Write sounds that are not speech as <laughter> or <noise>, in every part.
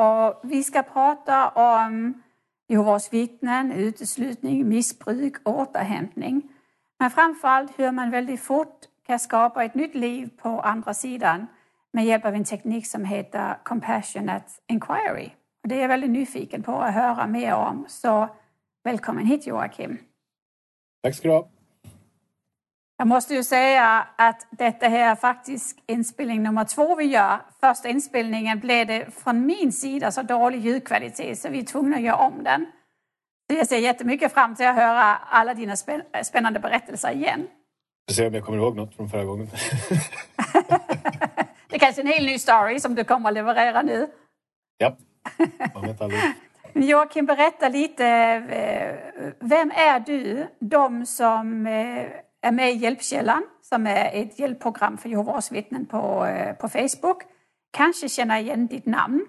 och vi ska prata om Jehovas vittnen, uteslutning, missbruk, återhämtning. Men framförallt hur man väldigt fort kan skapa ett nytt liv på andra sidan med hjälp av en teknik som heter Compassionate Inquiry. Och det är jag väldigt nyfiken på att höra mer om. Så välkommen hit Joakim. Tack ska du ha. Jag måste ju säga att detta här är faktiskt inspelning nummer två vi gör. Första inspelningen blev det från min sida så dålig ljudkvalitet så vi är tvungna att göra om den. Så jag ser jättemycket fram till att höra alla dina spännande berättelser igen. Vi får se om jag kommer ihåg något från förra gången. <laughs> det är kanske är en helt ny story som du kommer att leverera nu. Ja, man vet aldrig. Joakim, berätta lite. Eh, vem är du? De som eh, är med i Hjälpkällan som är ett hjälpprogram för Jehovas vittnen på, eh, på Facebook kanske känner igen ditt namn.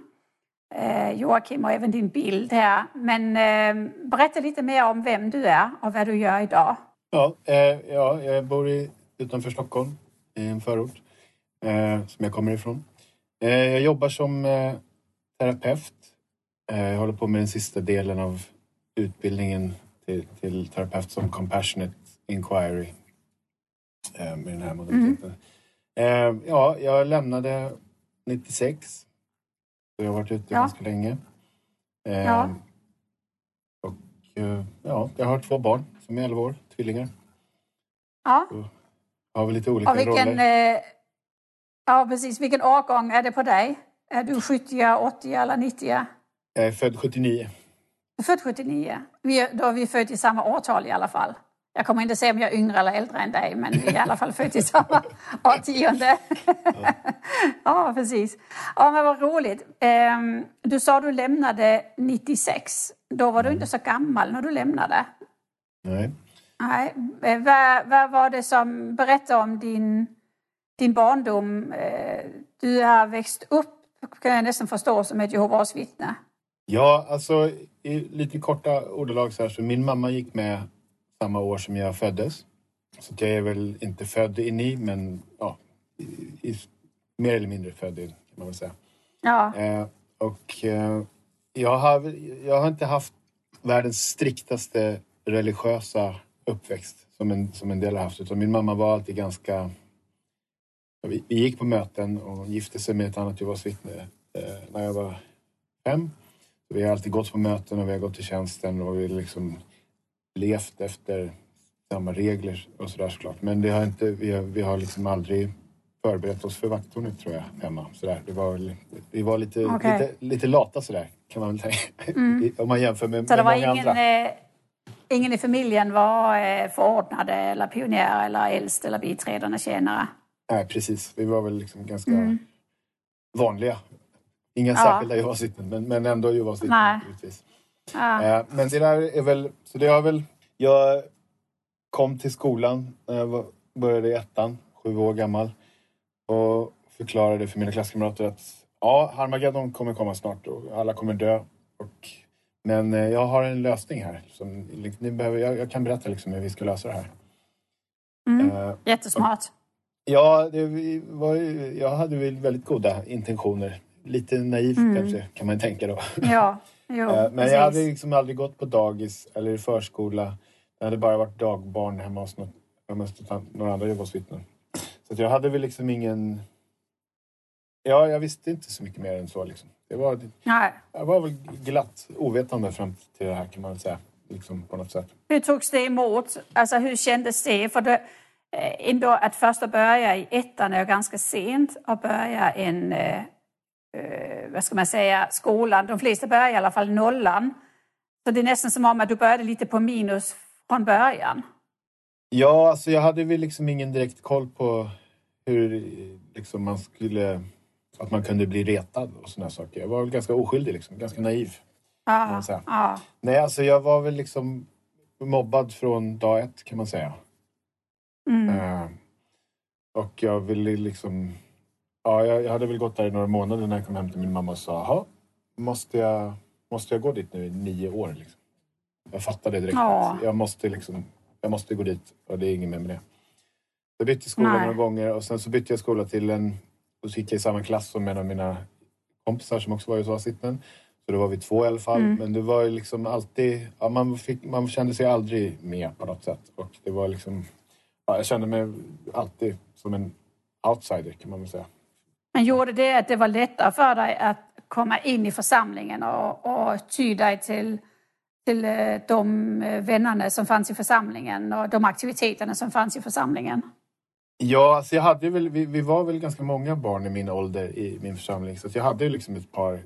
Eh, Joakim och även din bild här. Men eh, berätta lite mer om vem du är och vad du gör idag. Ja, ja jag bor i, utanför Stockholm i en förort som jag kommer ifrån. Jag jobbar som terapeut. jag håller på med den sista delen av utbildningen till, till terapeut som Compassionate Inquiry med den här modaliteten. Mm. Ja, jag lämnade 96. Så jag har varit ute ja. ganska länge. Eh, ja. Och ja, jag har två barn som är 11 år, tvillingar. Ja. Så har vi lite olika och vilken, roller. Ja, precis. Vilken årgång är det på dig? Är du 70, 80 eller 90? Jag är född 79. Född 79. Vi, då är vi födda i samma årtal i alla fall. Jag kommer inte säga om jag är yngre eller äldre än dig, men i alla fall födda i samma <laughs> årtionde. Ja. ja, precis. Ja, men vad roligt. Ehm, du sa du lämnade 96. Då var du inte så gammal när du lämnade. Nej. Nej. Eh, vad, vad var det som berättade om din, din barndom? Eh, du har växt upp, kan jag nästan förstå, som ett Jehovas vittne. Ja, alltså i lite korta ordalag så här, så min mamma gick med samma år som jag föddes. Så jag är väl inte född in i, men ja, i, i, mer eller mindre född in, kan man väl säga. Ja. Eh, och eh, jag, har, jag har inte haft världens striktaste religiösa uppväxt som en, som en del har haft. Utan min mamma var alltid ganska... Vi, vi gick på möten och gifte sig med ett annat Jehovas vittne eh, när jag var fem. Vi har alltid gått på möten och vi har gått till tjänsten och vi liksom levt efter samma regler och sådär såklart. Men det har inte, vi, har, vi har liksom aldrig förberett oss för vakttornet tror jag hemma. Sådär. Det var, vi var lite, okay. lite, lite lata sådär kan man väl tänka. Mm. <laughs> Om man jämför med, Så med många ingen, andra. Eh, ingen i familjen var eh, förordnade eller pionjär eller äldst eller biträdande tjänare? Nej precis, vi var väl liksom ganska mm. vanliga. Inga ja. särskilda Jehovas men, men ändå Jehovas vittnen. Ja. Eh, men det där är väl, så det har väl, jag kom till skolan när jag började i ettan, sju år gammal och förklarade för mina klasskamrater att ja, Harmageddon kommer komma snart och alla kommer dö. Och, men eh, jag har en lösning här. Som, ni behöver, jag, jag kan berätta liksom hur vi ska lösa det här. Mm, uh, jättesmart. Och, ja, det var, jag hade väl väldigt goda intentioner. Lite naivt mm. kanske, kan man tänka då. Ja. <laughs> Jo, eh, Men precis. jag hade liksom aldrig gått på dagis eller i förskola. Jag hade bara varit dagbarn hemma hos, något, hos några andra Jehovas-vittnen. Så jag hade väl liksom ingen... Ja, jag visste inte så mycket mer än så. Liksom. Det var, Nej. jag var väl glatt ovetande fram till det här kan man väl säga. Liksom på något sätt. Hur togs det emot? Alltså hur kändes det? För det, eh, ändå att först att börja i ettan är ganska sent att börja en, eh, eh, vad ska man säga, skolan. De flesta börjar i alla fall nollan. Så det är nästan som om att du började lite på minus från början. Ja, alltså jag hade väl liksom ingen direkt koll på hur liksom man skulle... Att man kunde bli retad och såna saker. Jag var väl ganska oskyldig, liksom, ganska naiv. Säga. ja. Nej, alltså jag var väl liksom mobbad från dag ett kan man säga. Mm. Eh, och jag ville liksom... Ja, jag, jag hade väl gått där i några månader när jag kom hem till min mamma och sa Jaha, måste jag, måste jag gå dit nu i nio år? Liksom? Jag fattade direkt Ja. att jag måste, liksom, jag måste gå dit och det är inget mer med det. Jag bytte skola Nej. några gånger och sen så bytte jag skola till en... Och så gick jag i samma klass som en av mina kompisar som också var i USA-sitten. Så då var vi två i alla fall. Mm. Men det var liksom alltid... Ja, man, fick, man kände sig aldrig med på något sätt. Och det var liksom... Ja, jag kände mig alltid som en outsider kan man väl säga. Men gjorde det att det var lättare för dig att komma in i församlingen och, och ty dig till, till eh, de eh, vännerna som fanns i församlingen och de aktiviteterna som fanns i församlingen? Ja, alltså jag hade väl, vi, vi var väl ganska många barn i min ålder i min församling. Så jag hade liksom ett par eh,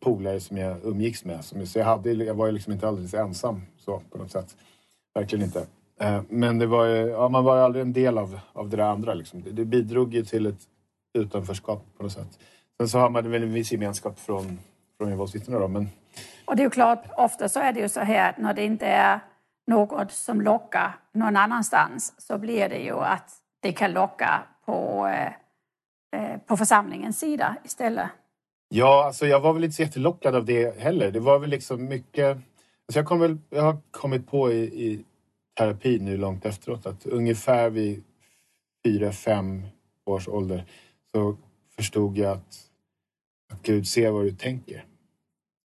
polare som jag umgicks med. Så jag, hade, jag var ju liksom inte alldeles ensam så på något sätt. Verkligen inte. Men det var ja, man var aldrig en del av, av det där andra. Liksom. Det, det bidrog ju till ett utanförskap på något sätt. Sen så har man väl en viss gemenskap från, från Jehovas vittnen då. Men Och det är ju klart, ofta så är det ju så här att när det inte är något som lockar någon annanstans så blir det ju att det kan locka på, eh, eh, på församlingens sida istället. Ja, alltså jag var väl inte så jättelockad av det heller. Det var väl liksom mycket... Alltså jag, kom väl, jag har kommit på i, i terapi nu långt efteråt att ungefär vid fyra, fem års ålder så förstod jag att, att Gud ser vad du tänker.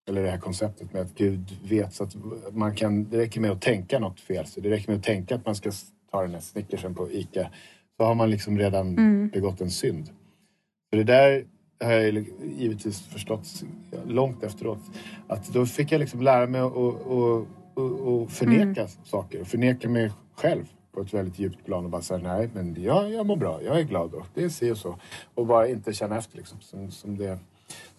Eller det här konceptet med att Gud vet så att man kan, det räcker med att tänka något fel. Så det räcker med att tänka att man ska ta den här snickersen på Ica. Så har man liksom redan begått en synd. Så det där har jag givetvis förstått långt efteråt. Att då fick jag liksom lära mig att att- att- att- förneka saker. Och förneka mig själv på ett väldigt djupt plan och bara säga nej, men jag, jag mår bra, jag är glad och det är si och så. Och bara inte känna efter liksom. Som, som det,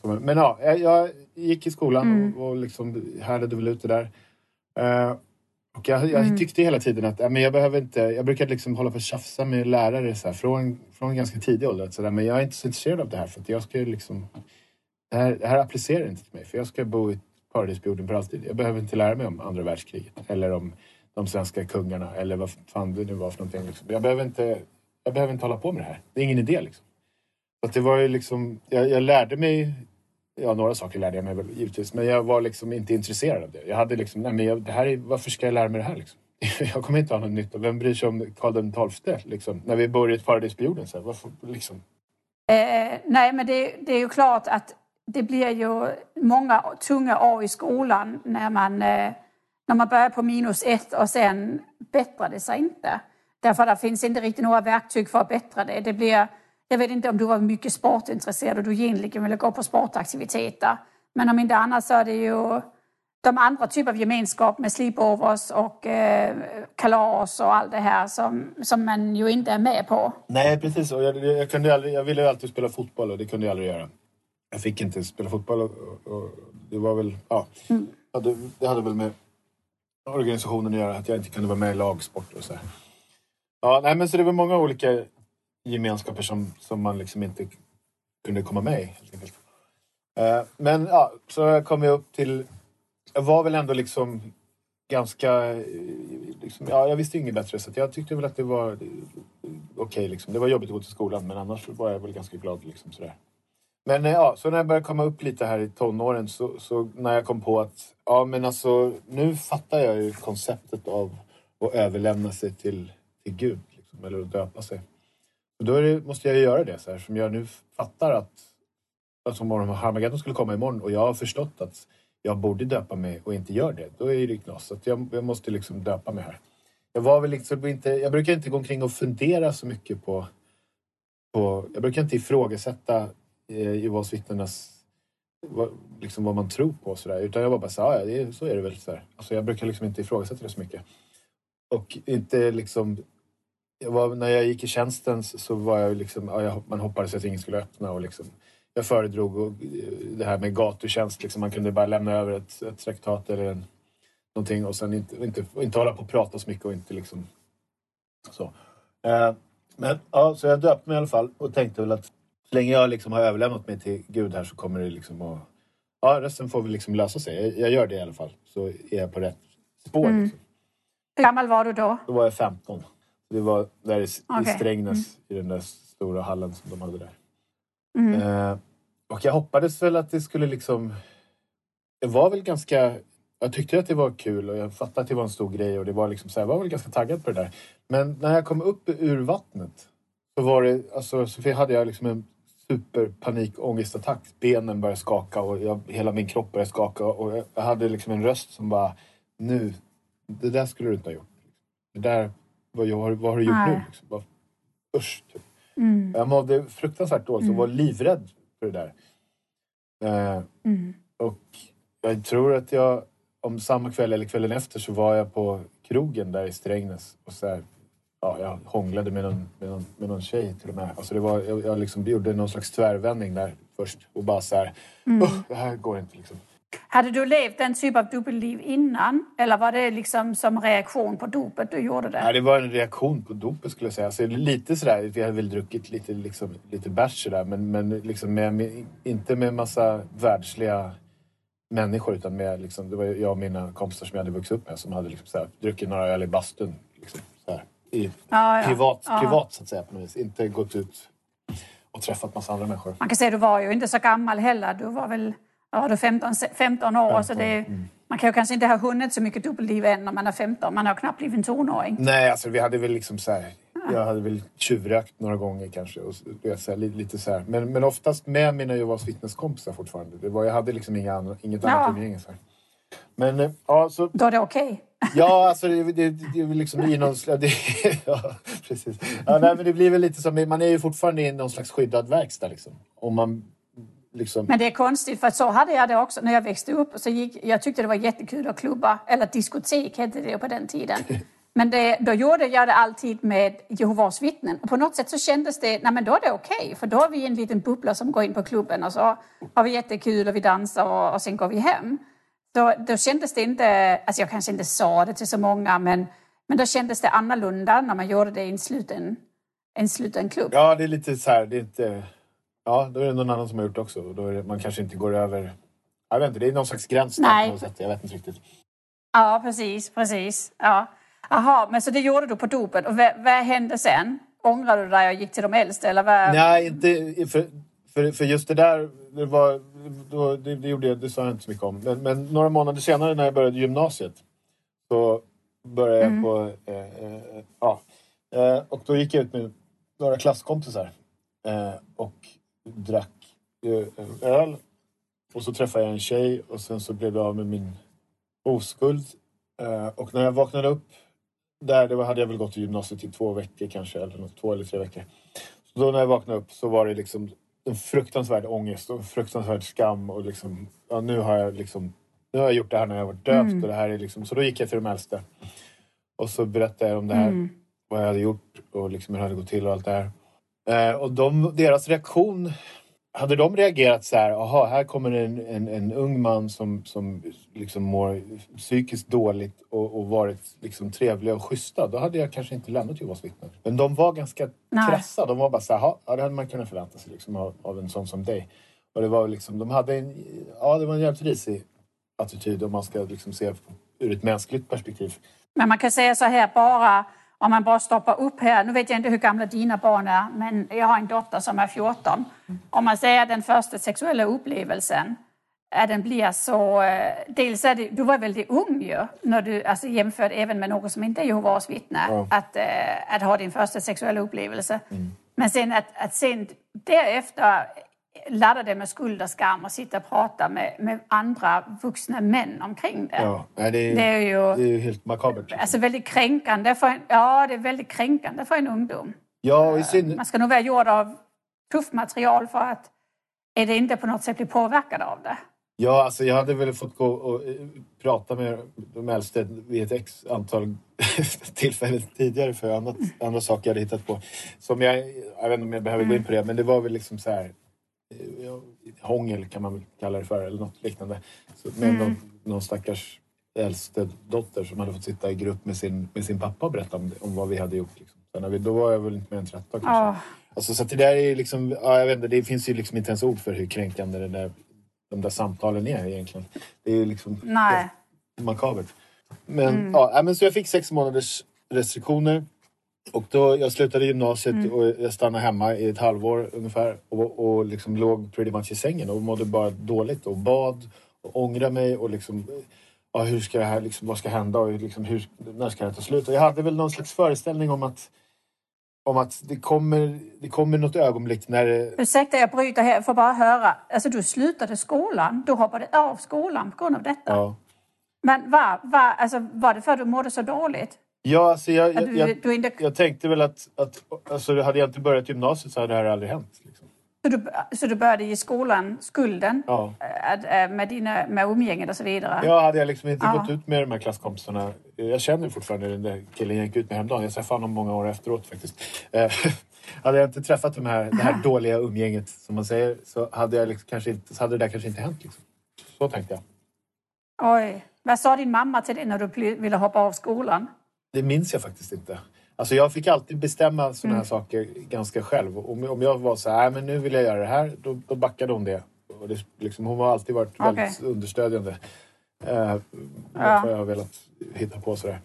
som, men ja, jag, jag gick i skolan och, och liksom härdade väl ut det där. Eh, och jag, jag tyckte hela tiden att ja, men jag behöver inte... Jag brukade liksom hålla på och tjafsa med lärare så här, från, från ganska tidig ålder. Så där, men jag är inte så intresserad av det här för jag ska liksom... Det här, det här applicerar inte till mig för jag ska bo i paradis på jorden för alltid. Jag behöver inte lära mig om andra världskriget eller om de svenska kungarna eller vad fan det nu var för någonting. Liksom. Jag, behöver inte, jag behöver inte hålla på med det här. Det är ingen idé liksom. Så att det var ju liksom... Jag, jag lärde mig Ja, några saker lärde jag mig väl givetvis. Men jag var liksom inte intresserad av det. Jag hade liksom, nej men jag, det här är, varför ska jag lära mig det här liksom? <laughs> Jag kommer inte ha någon nytta. Vem bryr sig om Karl XII liksom? När vi bor i ett paradis på jorden. Så här, varför, liksom? Eh, nej, men det, det är ju klart att det blir ju många tunga år i skolan när man, eh, när man börjar på minus ett och sen bättrar det sig inte. Därför det finns inte riktigt några verktyg för att bättra det. det blir, jag vet inte om du var mycket sportintresserad och du egentligen ville gå på sportaktiviteter. Men om inte annat så är det ju de andra typer av gemenskap med sleepovers och eh, kalas och allt det här som, som man ju inte är med på. Nej, precis. Och jag, jag, kunde aldrig, jag ville ju alltid spela fotboll och det kunde jag aldrig göra. Jag fick inte spela fotboll och, och, det var väl... Ja, ja, det, det hade väl med organisationen att göra att jag inte kunde vara med i lagsport och så här. Ja, nej, men så det var många olika gemenskaper som, som man liksom inte kunde komma med i. Helt enkelt. Eh, Men ja, så kom jag upp till... Jag var väl ändå liksom ganska... Eh, liksom, ja, jag visste ju inget bättre så jag tyckte väl att det var okej. okej. liksom. Det var jobbigt att gå till skolan men annars var jag väl ganska glad. Liksom, sådär. Men eh, ja, så när jag började komma upp lite här i tonåren så, så när jag kom på att ja, men alltså, nu fattar jag ju konceptet av att överlämna sig till, till Gud. Liksom, eller att döpa sig. Och då är det, måste jag ju göra det så här, som jag nu fattar att alltså, om Harmageddon skulle komma imorgon och jag har förstått att jag borde döpa mig och inte gör det, då är det knas. Så att jag, jag måste liksom döpa mig här. Jag var väl liksom inte, jag brukar inte gå omkring och fundera så mycket på, på jag brukar inte ifrågasätta eh, Jehovas vittnenas vad, liksom vad man tror på och sådär. Utan jag var bara så ja, det så är det väl. Så här. Alltså, jag brukar liksom inte ifrågasätta det så mycket. Och inte liksom... Jag var, när jag gick i tjänsten så var jag liksom... Ja, jag, man hoppades att ingen skulle öppna och liksom... Jag föredrog och, eh, det här med gatutjänst. Liksom, man kunde bara lämna över ett, ett traktat eller en, någonting och sen inte, inte, inte hålla på och prata så mycket och inte liksom... Så. Eh, men ja, så jag döpte mig i alla fall och tänkte väl att så länge jag liksom har överlämnat mig till Gud här så kommer det liksom att... Ja, resten får väl liksom lösa sig. Jag, jag gör det i alla fall. Så är jag på rätt spår. Mm. Liksom. Hur gammal var du då? Då var jag 15. Det var där i, i Okej. Strängnäs, i den där stora hallen som de hade där. Mm. Eh, och jag hoppades väl att det skulle liksom... Det var väl ganska... Jag tyckte att det var kul och jag fattade att det var en stor grej och det var liksom så här, jag var väl ganska taggad på det där. Men när jag kom upp ur vattnet så var det, alltså så hade jag liksom en superpanik ångestattack. Benen började skaka och jag, hela min kropp började skaka och jag, jag hade liksom en röst som bara, nu, det där skulle du inte ha gjort. Det där, vad, vad, vad har du gjort Nej. nu? Liksom? Bara, usch, typ. Mm. Jag mådde fruktansvärt dåligt och var livrädd för det där. Eh, Mm. och jag tror att jag, om samma kväll eller kvällen efter så var jag på krogen där i Strängnäs och så här, ja, jag hånglade med någon, med, någon, med någon tjej till och med. Alltså det var, jag, jag liksom gjorde någon slags tvärvändning där först och bara så här, "Usch, det här går inte liksom. Hade du levt den typ av dubbelliv innan? Eller var det liksom som reaktion på dopet du gjorde det? Nej, det var en reaktion på dopet skulle jag säga. Så lite sådär, vi hade väl druckit lite, liksom, lite bärs sådär, men, men liksom med, med, inte med massa världsliga människor utan med liksom, det var jag och mina kompisar som jag hade vuxit upp med som hade liksom, såhär, druckit några öl i bastun. Liksom, i, Ja, ja. privat, Ja. privat så att säga på något vis. Inte gått ut och träffat massa andra människor. Man kan säga du var ju inte så gammal heller. Du var väl ja, du 15, 15 år. Så 15, det, mm. Man kan ju kanske inte ha hunnit så mycket dubbelliv än när man är 15. Man har knappt blivit en tonåring. Nej, alltså vi hade väl liksom så här, Jag hade väl tjuvrökt några gånger kanske. Och, så- så här, lite, så här. Men, men oftast med mina Jehovas vittneskompisar fortfarande. Det var, jag hade liksom inga andra, inget Ja. annat umgänge. Så. Men eh, ja, så Då är det okej. Ja, alltså det, det, det liksom i någon slags... <laughs> Ja, precis. Ja, nej, men det blir väl lite som... Man är ju fortfarande i någon slags skyddad verkstad liksom. Om man liksom... Men det är konstigt för så hade jag det också när jag växte upp. Så gick, jag tyckte det var jättekul att klubba, eller diskotek hette det på den tiden. <laughs> Men det, då gjorde jag det alltid med Jehovas vittnen. Och på något sätt så kändes det, nej men då är det okej. för då är vi en liten bubbla som går in på klubben och så har vi jättekul och vi dansar och, och sen går vi hem. Då, då kändes det inte, alltså jag kanske inte sa det till så många men, men då kändes det annorlunda när man gjorde det i en sluten, en sluten klubb. Ja, det är lite så här... Det är inte... Ja, då är det någon annan som har gjort det också. Då det, man kanske inte går över... Jag vet inte, det är någon slags gräns Nej. på något sätt. Jag vet inte riktigt. Ja, precis, precis. Ja. Jaha, men så det gjorde du på dopet. Och vad, vad hände sen? Ångrade du dig och gick till de äldste? Eller vad? Nej, inte... För, för, för just det där, det, var, då, det, det gjorde jag, det sa jag inte så mycket om. Men, men några månader senare när jag började gymnasiet så började jag på... Eh, eh, ja. Eh, och då gick jag ut med några klasskompisar eh, och drack eh, öl. Och så träffade jag en tjej och sen så blev jag av med min oskuld. Eh, och när jag vaknade upp där, det var, hade jag väl gått i gymnasiet i två veckor kanske, eller något, två eller tre veckor. Så då när jag vaknade upp så var det liksom en fruktansvärd ångest och fruktansvärd skam och liksom, ja, nu har jag liksom, nu har jag gjort det här när jag varit döpt och det här är liksom, så då gick jag till de äldste. Och så berättade jag om det här, vad jag hade gjort och liksom hur det hade gått till och allt det här. Eh, och de, deras reaktion, hade de reagerat så här, aha, här kommer en, en, en ung man som, som liksom mår psykiskt dåligt och, och varit liksom trevliga och schyssta, då hade jag kanske inte lämnat Jehovas vittnen. Men de var ganska Nej. krassa. De var bara så här, "Ha, ja, det hade man kunnat förvänta sig liksom, av, av en sån som dig. Och det var liksom, de hade en, ja, det var en jävligt risig attityd om man ska liksom se ur ett mänskligt perspektiv. Men man kan säga så här bara, om man bara stoppar upp här. Nu vet jag inte hur gamla dina barn är, men jag har en dotter som är 14. Om man säger att den första sexuella upplevelsen, att den blir så... eh, Dels är det, du var väldigt ung ju, när du, alltså jämfört även med någon som inte är Jehovas vittne, Ja. att, eh, att ha din första sexuella upplevelse. Men sen att, att sen därefter ladda det med skuld och skam och sitta och prata med, med andra vuxna män omkring det. Ja, nej, det, är, Det är ju- det är ju helt makabert. liksom. Alltså väldigt kränkande för en, ja, det är väldigt kränkande för en ungdom. Ja, syn... Man ska nog vara gjord av tufft material för att är det inte på något sätt bli påverkad av det? Ja, alltså jag hade väl fått gå och eh, prata med de äldste vid ett x antal <laughs> tillfällen tidigare för annat, andra saker jag hade hittat på. Som jag, jag vet inte om jag behöver gå in på det, men det var väl liksom så här hångel kan man väl kalla det för eller något liknande. Så med någon, någon stackars äldste dotter som hade fått sitta i grupp med sin, med sin pappa och berätta om, om vad vi hade gjort. Liksom. Sen när vi, då var jag väl inte mer än 13 kanske. Ja. Alltså, så det där är liksom, ja, jag vet inte, det finns ju liksom inte ens ord för hur kränkande det där, de där samtalen är egentligen. Det är ju liksom Nej. makabert. Men, ja, ja, men så jag fick sex månaders restriktioner. Och då, jag slutade gymnasiet och jag stannade hemma i ett halvår ungefär och, och liksom låg pretty much i sängen och mådde bara dåligt och bad och ångrade mig och liksom ja, hur ska det här, liksom, vad ska hända och liksom, hur, när ska det ta slut? Och jag hade väl någon slags föreställning om att om att det kommer, det kommer något ögonblick när det, Ursäkta, jag bryter här. Jag får bara höra. Alltså, du slutade skolan. Du hoppade av skolan på grund av detta. ja. Men var, var, alltså, var det för att du mådde så dåligt? Ja, alltså jag, jag, jag, jag tänkte väl att, att alltså, hade jag inte börjat gymnasiet så hade det här aldrig hänt. Liksom. så, du, så du började ge skolan skulden Ja. äh, äh, med, dina, med umgänget och så vidare? Ja, hade jag liksom inte Ja. gått ut med de här klasskompisarna. Jag känner fortfarande den där killen jag gick ut med häromdagen. Jag träffade honom många år efteråt faktiskt. Eh, <laughs> hade jag inte träffat de här, det här dåliga umgänget som man säger så hade, jag liksom kanske inte, hade det där kanske inte hänt. Liksom. Så tänkte jag. Oj. Vad sa din mamma till dig när du ville hoppa av skolan? Det minns jag faktiskt inte. Alltså jag fick alltid bestämma såna Mm. här saker ganska själv. Om, om jag var så här, "Nej, men nu vill jag göra det här, då, då backade hon det. Och det liksom, hon har alltid varit Okej. väldigt understödjande. Eh, Ja. Vad jag har velat hitta på sådär.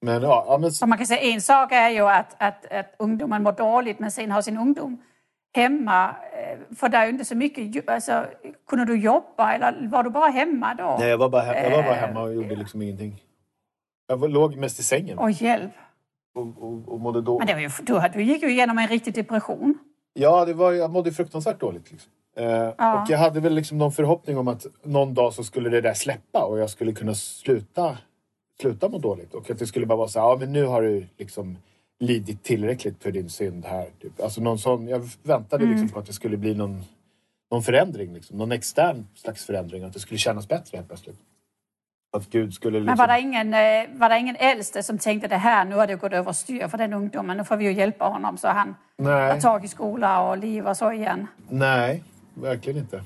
Men ja, ja men, Så man kan säga en sak är ju att, att, att ungdomen mår dåligt men sen har sin ungdom hemma. eh, För det är ju inte så mycket... Alltså, kunde du jobba eller var du bara hemma då? nej, jag, var bara, he- jag var bara Eh. hemma och gjorde liksom ingenting. Jag var, låg mest i sängen Och hjälp. och, och, och mådde dåligt. Men det var ju, du, du gick ju igenom en riktig depression. Ja, det var, jag mådde fruktansvärt dåligt. Liksom. Eh, Ja. Och jag hade väl liksom någon förhoppning om att någon dag så skulle det där släppa och jag skulle kunna sluta, sluta må dåligt. Och att det skulle bara vara så här, ja men nu har du liksom lidit tillräckligt för din synd här. Typ. Alltså någon sån, jag väntade Mm. liksom på att det skulle bli någon, någon förändring, liksom. någon extern slags förändring. Att det skulle kännas bättre helt plötsligt. Att Gud skulle liksom... Men var det, ingen, eh, var det ingen äldste som tänkte det här, nu har det gått överstyr för den ungdomen, nu får vi ju hjälpa honom så han Nej, har tag i skola och liv och så igen. nej, verkligen inte.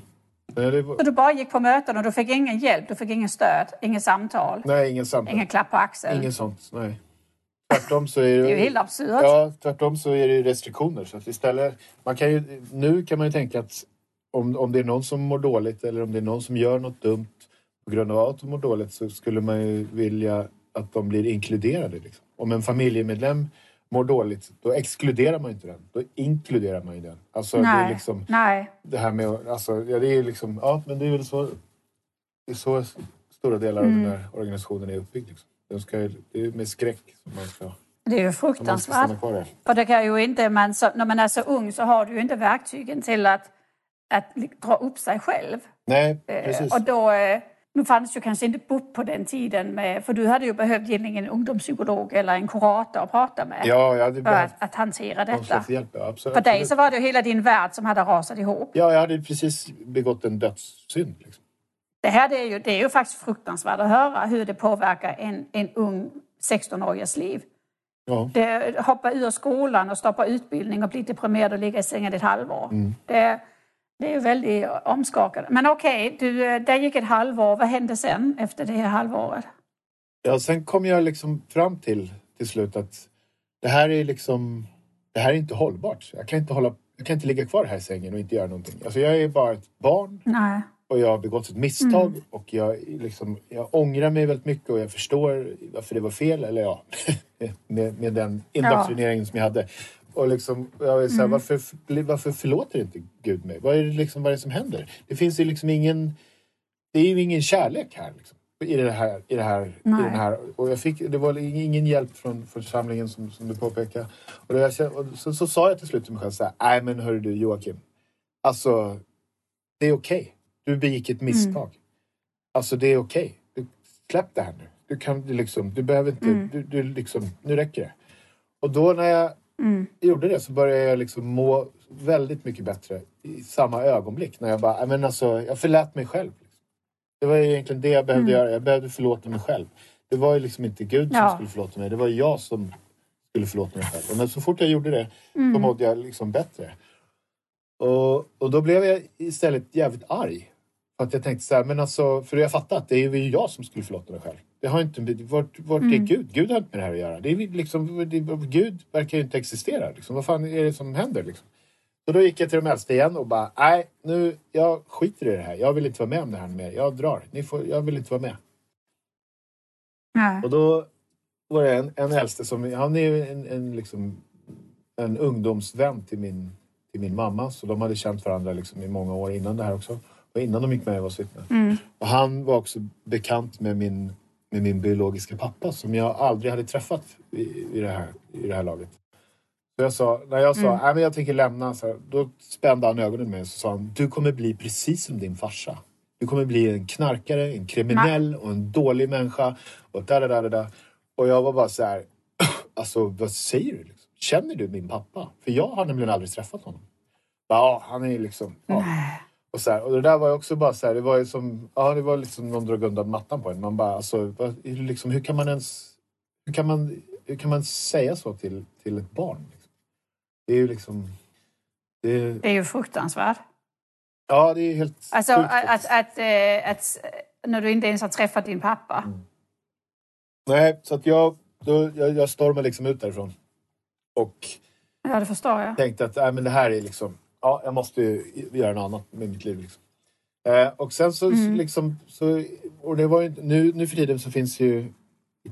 Nej, det Så du bara gick på möten och du fick ingen hjälp, du fick ingen stöd, ingen samtal, nej ingen samtal. ingen klapp på axeln. Ingen sånt, nej. Tvärtom så är det... <laughs> Det är ju helt absurt. Ja, tvärtom så är det ju restriktioner. Så att istället, man kan ju, nu kan man ju tänka att om, om det är någon som mår dåligt eller om det är någon som gör något dumt på grund av att de mår dåligt så skulle man ju vilja att de blir inkluderade. Liksom. Om en familjemedlem mår dåligt, då exkluderar man inte den. Då inkluderar man ju den. Alltså, det är Nej, liksom nej. det här med alltså, ja, det är liksom, ja men det är väl så, det är så stora delar av Mm. den här organisationen är uppbyggd. Liksom. Den ska, det är med skräck som man ska, Det är ju fruktansvärt. För det kan ju inte, man, så, när man är så ung så har du ju inte verktygen till att, att dra upp sig själv. Nej, Eh, precis. Och då, eh, nu fanns ju kanske inte BUP på den tiden, med, för du hade ju behövt egentligen en ungdomspsykolog eller en kurator att prata med Ja, jag hade för att, att hantera detta. hjälp. Ja, absolut. För dig så var det ju hela din värld som hade rasat ihop. Ja, jag hade precis begått en dödssynd. Liksom. Det här det är, ju, det är ju faktiskt fruktansvärt att höra hur det påverkar en, en ung 16-årigs liv. Ja. Det, hoppa ur skolan och stoppa utbildning och bli deprimerad och ligga i sängen ett halvår. Mm. Det, det är väldigt omskakande. Men okej, du, eh, där gick ett halvår. Vad hände sen efter det här halvåret? ja, sen kom jag liksom fram till till slut att det här är liksom, det här är inte hållbart. Jag kan inte, hålla, jag kan inte ligga kvar här i sängen och inte göra någonting. Alltså jag är bara ett barn Nej. och jag har begått ett misstag Mm. och jag, liksom, jag ångrar mig väldigt mycket och jag förstår varför det var fel. Eller ja, <laughs> med, med den indoktrineringen som jag hade. Och liksom, jag vill säga, Mm. varför, varför förlåter inte Gud mig? Vad är, det liksom, vad är det som händer? Det finns ju liksom ingen... Det är ju ingen kärlek här. Liksom, I det här, i det här, i den här. Och jag fick, det var ingen hjälp från församlingen som, som du påpekar. Och, jag, och så, så sa jag till slut till mig själv så här, nej men hörru du Joakim. Alltså, det är okej. Du begick ett misstag. Alltså det är okej. Du, släpp det här nu. Du, kan, du, liksom, du behöver inte... Du, du liksom, nu räcker det. Och då när jag Mm. gjorde det så började jag liksom må väldigt mycket bättre i samma ögonblick. När jag bara, men alltså, jag förlät mig själv. Det var egentligen det jag behövde Mm. göra. Jag behövde förlåta mig själv. Det var ju liksom inte Gud som Ja. skulle förlåta mig. Det var jag som skulle förlåta mig själv. Och när, så fort jag gjorde det Mm. så mådde jag liksom bättre. Och, och då blev jag istället jävligt arg. För att jag tänkte så här, men alltså, för jag fattade att det är ju jag som skulle förlåta mig själv. Det har inte, vart, vart är Mm. Gud? Gud har inte med det här att göra. Det är liksom, det, Gud verkar ju inte existera. Liksom. Vad fan är det som händer? Liksom? Så då gick jag till de äldsta igen och bara, nej, nu, jag skiter i det här. Jag vill inte vara med om det här mer. Jag drar. Ni får, jag vill inte vara med. Nej. Och då var det en, en äldste som, han är ju en, en, liksom, en ungdomsvän till min, till min mamma. Så de hade känt varandra liksom i många år innan det här också. Och innan de gick med i Jehovas vittnen. Mm. Och han var också bekant med min, med min biologiska pappa som jag aldrig hade träffat i, i, det, här, i det här laget. Så jag sa, när jag sa Mm. Nej, men jag tänker lämna, så här, då spände han ögonen med mig och sa han, du kommer bli precis som din farsa. Du kommer bli en knarkare, en kriminell och en dålig människa. Och, där, där, där, där. och jag var bara så här, <clears throat> alltså vad säger du? Liksom? Känner du min pappa? För jag har nämligen aldrig träffat honom. Ja, han är liksom... Ja. Och, så här, och det där var ju också bara så här, det var ju som, ja det var liksom någon drog undan mattan på en. Man bara, alltså, är liksom, hur kan man ens, hur kan man, hur kan man säga så till, till ett barn? Liksom? Det är ju liksom, det, Det är ju fruktansvärt. ja det är helt Alltså sjukt att, faktiskt. att, eh, att när du inte ens har träffat din pappa. Mm. Nej, så att jag, då, jag, jag stormade liksom ut därifrån. Och Ja, det förstår jag. tänkte att nej, men det här är liksom, ja, jag måste ju göra något annat med mitt liv. Liksom. Eh, och sen så, Mm. liksom, så, och det var ju, nu, nu för tiden så finns ju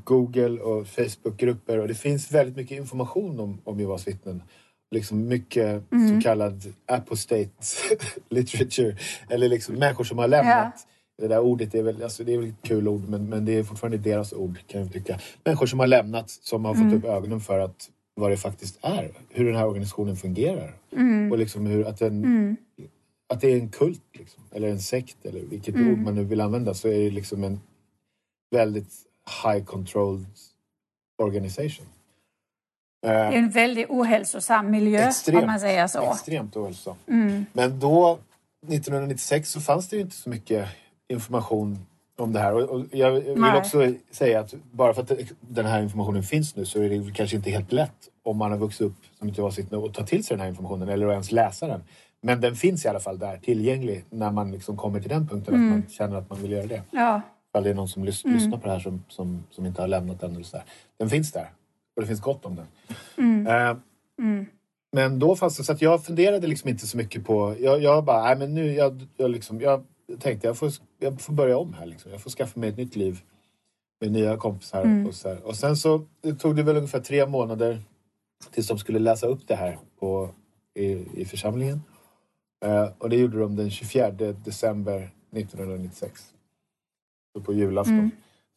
Google och Facebookgrupper och det finns väldigt mycket information om, om Jehovas vittnen. Liksom mycket så Mm. kallad apostate <laughs> literature. Eller liksom människor som har lämnat. Det där ordet är väl, alltså det är väl ett kul ord men, men det är fortfarande deras ord kan jag tycka. Människor som har lämnat, som har fått Mm. upp ögonen för att vad det faktiskt är. Hur den här organisationen fungerar. Mm. Och liksom hur, att, den, Mm. att det är en kult. Liksom, eller en sekt eller vilket Mm. ord man nu vill använda så är det liksom en väldigt high controlled organisation. Det är en väldigt ohälsosam miljö Extremt. om man säger så. extremt ohälsosam. Mm. Men då, 1996, så fanns det inte så mycket information om det här. Och, jag vill Nej. också säga att bara för att den här informationen finns nu så är det kanske inte helt lätt om man har vuxit upp som inte var sitt att ta till sig den här informationen eller ens läsa den. Men den finns i alla fall där, tillgänglig, när man liksom kommer till den punkten Mm. att man känner att man vill göra det. Ja. Ifall det är någon som lys- Mm. lyssnar på det här som, som, som inte har lämnat den. Eller så där. Den finns där. Och det finns gott om den. Mm. Mm. men då fanns det så att jag funderade liksom inte så mycket på... Jag, jag bara, nej men nu, jag, jag, liksom, jag tänkte jag får, jag får börja om här liksom. Jag får skaffa mig ett nytt liv med nya kompisar. Mm. Och, så här. och sen så det tog det väl ungefär tre månader tills de skulle läsa upp det här på, i, i församlingen. Eh, och det gjorde de den 24 december 1996. Så på julafton. Mm.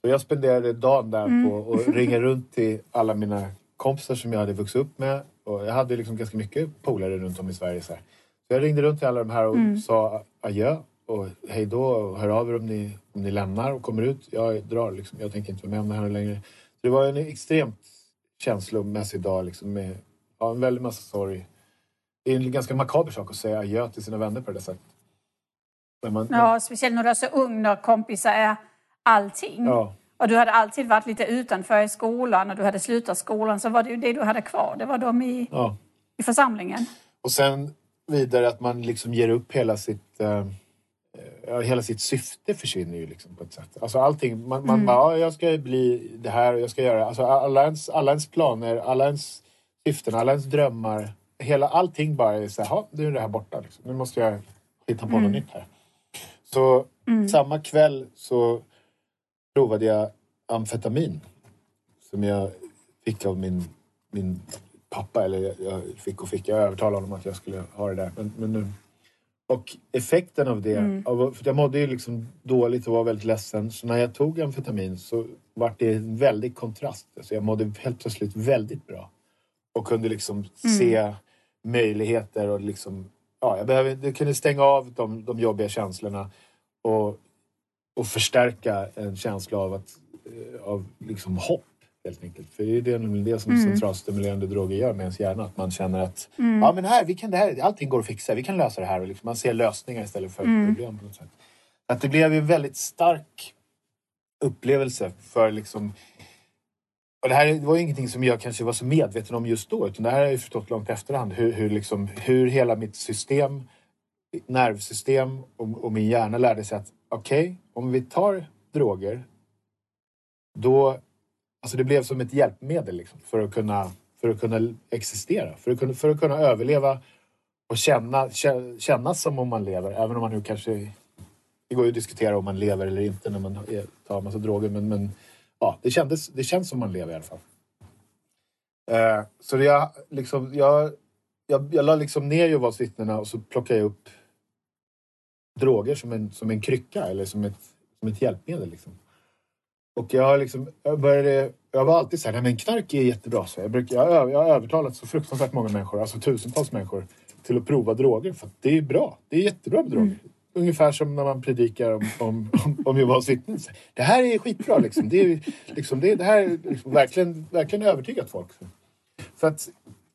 Så jag spenderade dagen där Mm. på att ringa runt till alla mina kompisar som jag hade vuxit upp med. Och jag hade liksom ganska mycket polare runt om i Sverige. Så, så jag ringde runt till alla de här och Mm. sa adjö och hej då hör av er om ni, om ni lämnar och kommer ut. Jag drar liksom. Jag tänker inte vara med om det här längre. Så det var en extremt känslomässig dag liksom med ja, en väldig massa sorg. Det är en ganska makaber sak att säga adjö till sina vänner på det sättet. Man, ja, speciellt när du är så ung, när kompisar är allting. ja. Och du hade alltid varit lite utanför i skolan och du hade slutat skolan så var det ju det du hade kvar. Det var de i, ja. i församlingen. Och sen vidare att man liksom ger upp hela sitt... Eh, hela sitt syfte försvinner ju liksom på ett sätt. Alltså allting, man, man Mm. bara, ja, jag ska bli det här och jag ska göra... Alltså alla ens, alla ens planer, alla ens syften, alla ens drömmar. Hela, allting bara är så här, "Ja, nu är det här borta. Liksom. Nu måste jag hitta på Mm. något nytt här. Så Mm. samma kväll så provade jag amfetamin. Som jag fick av min, min pappa. Eller jag, jag fick och fick. Jag övertalade honom att jag skulle ha det där. Men, men nu. Och effekten av det. Mm. Av, för jag mådde ju liksom dåligt och var väldigt ledsen. Så när jag tog amfetamin så var det en väldig kontrast. Alltså jag mådde helt plötsligt väldigt bra. Och kunde liksom Mm. se möjligheter och liksom... Ja, jag, behöver, jag kunde stänga av de, de jobbiga känslorna och, och förstärka en känsla av, att, eh, av liksom hopp Helt enkelt. För det är det, det som mm. centralstimulerande droger gör med ens hjärna. Att man känner att mm. ja, men här, vi kan det här, allting går att fixa, vi kan lösa det här. Och liksom, man ser lösningar istället för mm. problem. på något sätt. Att det blev en väldigt stark upplevelse för liksom och det här var ju ingenting som jag kanske var så medveten om just då utan det här har jag förstått långt efterhand. Hur, hur, liksom, hur hela mitt system, nervsystem och, och min hjärna lärde sig att okej, okay, om vi tar droger då... Alltså det blev som ett hjälpmedel liksom, för, att kunna, för att kunna existera. För att kunna, för att kunna överleva och känna, känna som om man lever. Även om man nu kanske... Det går ju att diskutera om man lever eller inte när man tar en massa droger. Men, men ja, det, kändes, det känns som man lever i alla fall. Eh, så det jag, liksom, jag, jag, jag la liksom ner Jehovas vittnena och så plockade jag upp droger som en, som en krycka eller som ett, som ett hjälpmedel. Liksom. Och jag, liksom, jag, började, jag var alltid så här, nej men knark är jättebra. Så jag, brukar, jag, jag har övertalat så fruktansvärt många människor, alltså tusentals människor, till att prova droger. För det är bra. Det är jättebra med droger. Mm. Ungefär som när man predikar om, om, om, om Jehovas vittnen. Det här är skitbra liksom. Det, är, liksom, det, det här är liksom verkligen, verkligen övertygat folk. Så att,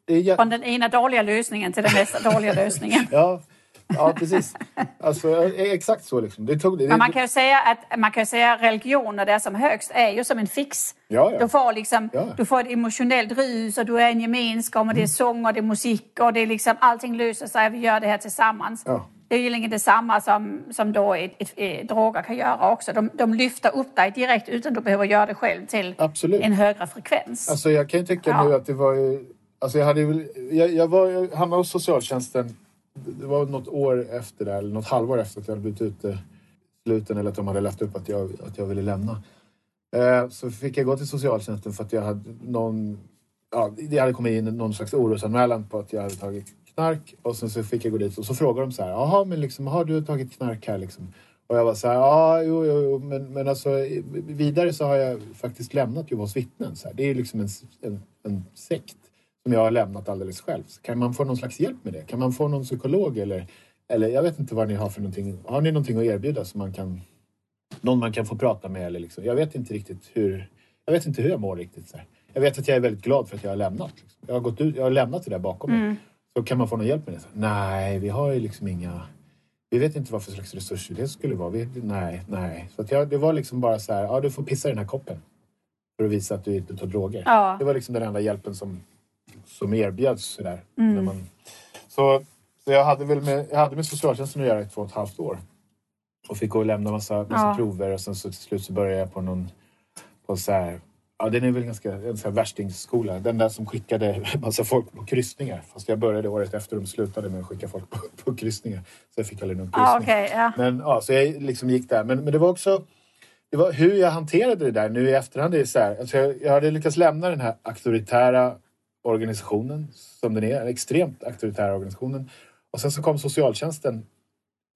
det är... Från den ena dåliga lösningen till den nästa dåliga lösningen. ja, Ja, precis. Alltså, exakt så. Liksom. Det tog, det, Men man kan ju säga att man kan säga religion när det är som högst är ju som en fix. Ja, ja. Du, får liksom, ja. du får ett emotionellt rus och du är en gemenskap och det är mm. sång och det är musik och det är liksom allting löser sig. Vi gör det här tillsammans. Det är ju egentligen detsamma som, som då ett, ett, ett, droger kan göra också. De, de lyfter upp dig direkt utan du behöver göra det själv till Absolut. en högre frekvens. Alltså jag kan ju tycka nu att det var ju... Alltså jag, hade, jag, jag, var, jag hamnade hos socialtjänsten det var något år efter det, eller något halvår efter att jag hade blivit ute eh, sluten eller att de hade lagt upp att jag, att jag ville lämna. Eh, så fick jag gå till socialtjänsten för att jag hade någon... Ja, det hade kommit in någon slags orosanmälan på att jag hade tagit knark och sen så fick jag gå dit och så frågade de så här, jaha men liksom, har du tagit knark här liksom? Och jag var så här, ja jo, jo, jo men, men alltså vidare så har jag faktiskt lämnat Jehovas vittnen. Så här. Det är liksom en, en, en sekt som jag har lämnat alldeles själv. Kan man få någon slags hjälp med det? Kan man få någon psykolog eller, eller jag vet inte vad ni har för någonting. Har ni någonting att erbjuda som man kan, någon man kan få prata med? Eller liksom? Jag vet inte riktigt hur, jag vet inte hur jag mår riktigt. Så här. Jag vet att jag är väldigt glad för att jag har lämnat. Liksom. Jag, har gått ut, jag har lämnat det där bakom mig. Mm. Så kan man få någon hjälp med det? Så, nej, vi har ju liksom inga... Vi vet inte vad för slags resurser det skulle vara. Vi, nej, nej. Så att jag, det var liksom bara så här, ja du får pissa i den här koppen. För att visa att du inte tar droger. Ja. Det var liksom den enda hjälpen som, som erbjöds. Sådär, mm. när man, så, så jag hade väl med, jag hade med socialtjänsten att göra i två och ett halvt år. Och fick gå och lämna massa, massa ja. prover och sen så till slut så började jag på någon på så här, Ja, den är väl ganska en sån här värstingskola. Den där som skickade <laughs> massa folk på kryssningar. Fast jag började året efter de slutade med att skicka folk på, på kryssningar. Så jag fick aldrig någon kryssning. Ah, okay, yeah. Men ja, så jag liksom gick där. Men, men det var också det var hur jag hanterade det där nu i efterhand. är så här, alltså jag, jag hade lyckats lämna den här auktoritära organisationen som den är, den extremt auktoritära organisationen. Och sen så kom socialtjänsten.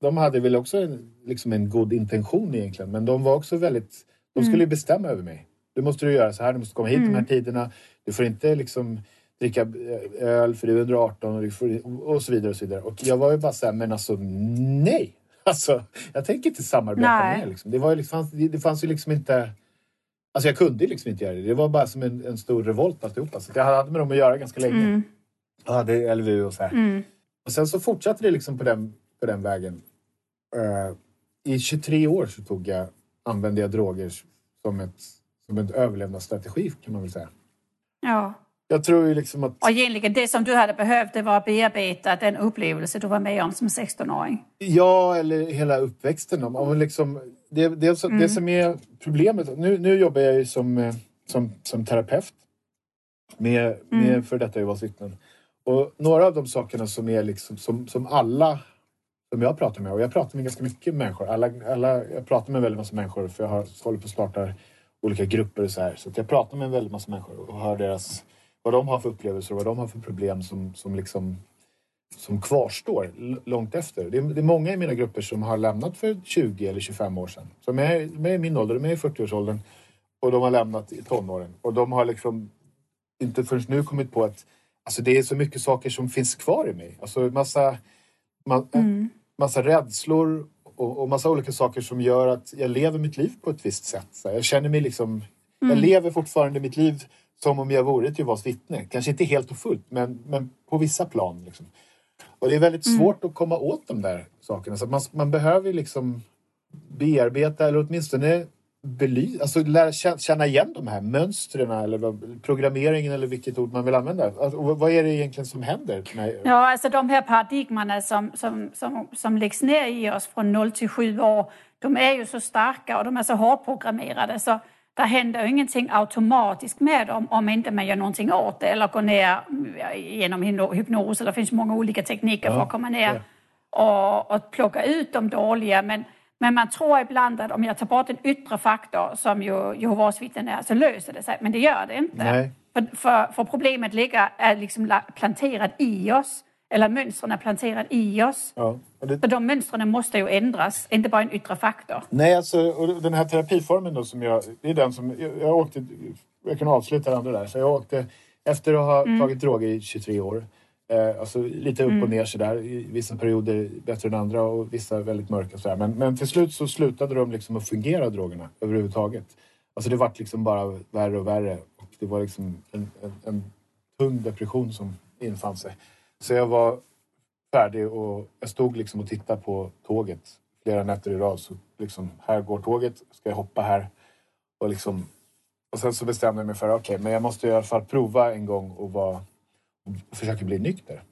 De hade väl också en, liksom en god intention egentligen, men de var också väldigt... De skulle mm. bestämma över mig. Du måste du göra så här, du måste komma hit mm. de här mm. tiderna. Du får inte liksom dricka öl för du är under 18 och, får, och så vidare. Och så vidare. Och jag var ju bara så här, men alltså nej! <laughs> Alltså, jag tänker inte samarbeta nej. med liksom. det, var ju liksom, det fanns ju liksom inte... Alltså jag kunde liksom inte göra det. Det var bara som en, en stor revolt alltihopa. Så jag hade med dem att göra ganska länge. Mm. Jag hade LVU och så. Mm. Och sen så fortsatte det liksom på den, på den vägen. Uh, I 23 år så tog jag, använde jag droger som, ett, som en överlevnadsstrategi kan man väl säga. Ja. Jag tror ju liksom att... Och egentligen det som du hade behövt det var att bearbeta den upplevelse du var med om som 16-åring. Ja, eller hela uppväxten. Om, liksom, det, det, mm. det som är problemet... Nu, nu jobbar jag ju som, eh, som, som terapeut med, med mm. för detta Jehovas. Och några av de sakerna som är liksom, som, som alla som jag pratar med, och jag pratar med ganska mycket människor. Alla, alla, jag pratar med väldigt massa människor för jag har, håller på att starta olika grupper och så här. Så jag pratar med en väldigt massa människor och hör deras vad de har för upplevelser och vad de har för problem som, som, liksom, som kvarstår långt efter. Det är, det är många i mina grupper som har lämnat för 20 eller 25 år sedan. Som är, de är i min ålder, de är i 40-årsåldern och de har lämnat i tonåren. Och de har liksom inte förrän nu kommit på att alltså det är så mycket saker som finns kvar i mig. Alltså massa, ma, mm. massa rädslor och, och massa olika saker som gör att jag lever mitt liv på ett visst sätt. Så jag känner mig liksom Jag lever fortfarande mitt liv som om jag vore ett Jehovas vittne. Kanske inte helt och fullt, men, men på vissa plan. Liksom. Och det är väldigt Mm. svårt att komma åt de där sakerna. Så man, man behöver liksom bearbeta eller åtminstone bely, alltså lära kä- känna igen de här mönstren eller programmeringen eller vilket ord man vill använda. Alltså, vad är det egentligen som händer? Ja, alltså de här paradigmerna som, som, som, som läggs ner i oss från 0 till 7 år, de är ju så starka och de är så hårdprogrammerade så det händer ingenting automatiskt med dem om inte man gör någonting åt det eller går ner genom hypno- hypnos. Det finns många olika tekniker för att komma ner och, och plocka ut de dåliga. Men, men man tror ibland att om jag tar bort en yttre faktor som ju Jehovas vittnen är så löser det sig. Men det gör det inte. För, för, för problemet ligger, är liksom la- planterat i oss. Eller mönstren är planterade i oss. ja, det, För de mönstren måste ju ändras, inte bara en yttre faktor. Nej, alltså och den här terapiformen då som jag... Det är den som... Jag, jag åkte... Jag kan avsluta det andra där. Så jag åkte efter att ha tagit droger i 23 år. Eh, alltså lite upp och ner sådär. I vissa perioder bättre än andra och vissa väldigt mörka sådär. Men, men till slut så slutade de liksom att fungera drogerna överhuvudtaget. Alltså det vart liksom bara värre och värre. Och det var liksom en, en, en tung depression som infann sig. Så jag var färdig och jag stod liksom och tittade på tåget flera nätter i rad. Så liksom, här går tåget, ska jag hoppa här? Och, liksom, och sen så bestämde jag mig för okej, men jag måste i alla fall prova en gång och, vara, och försöka bli nykter.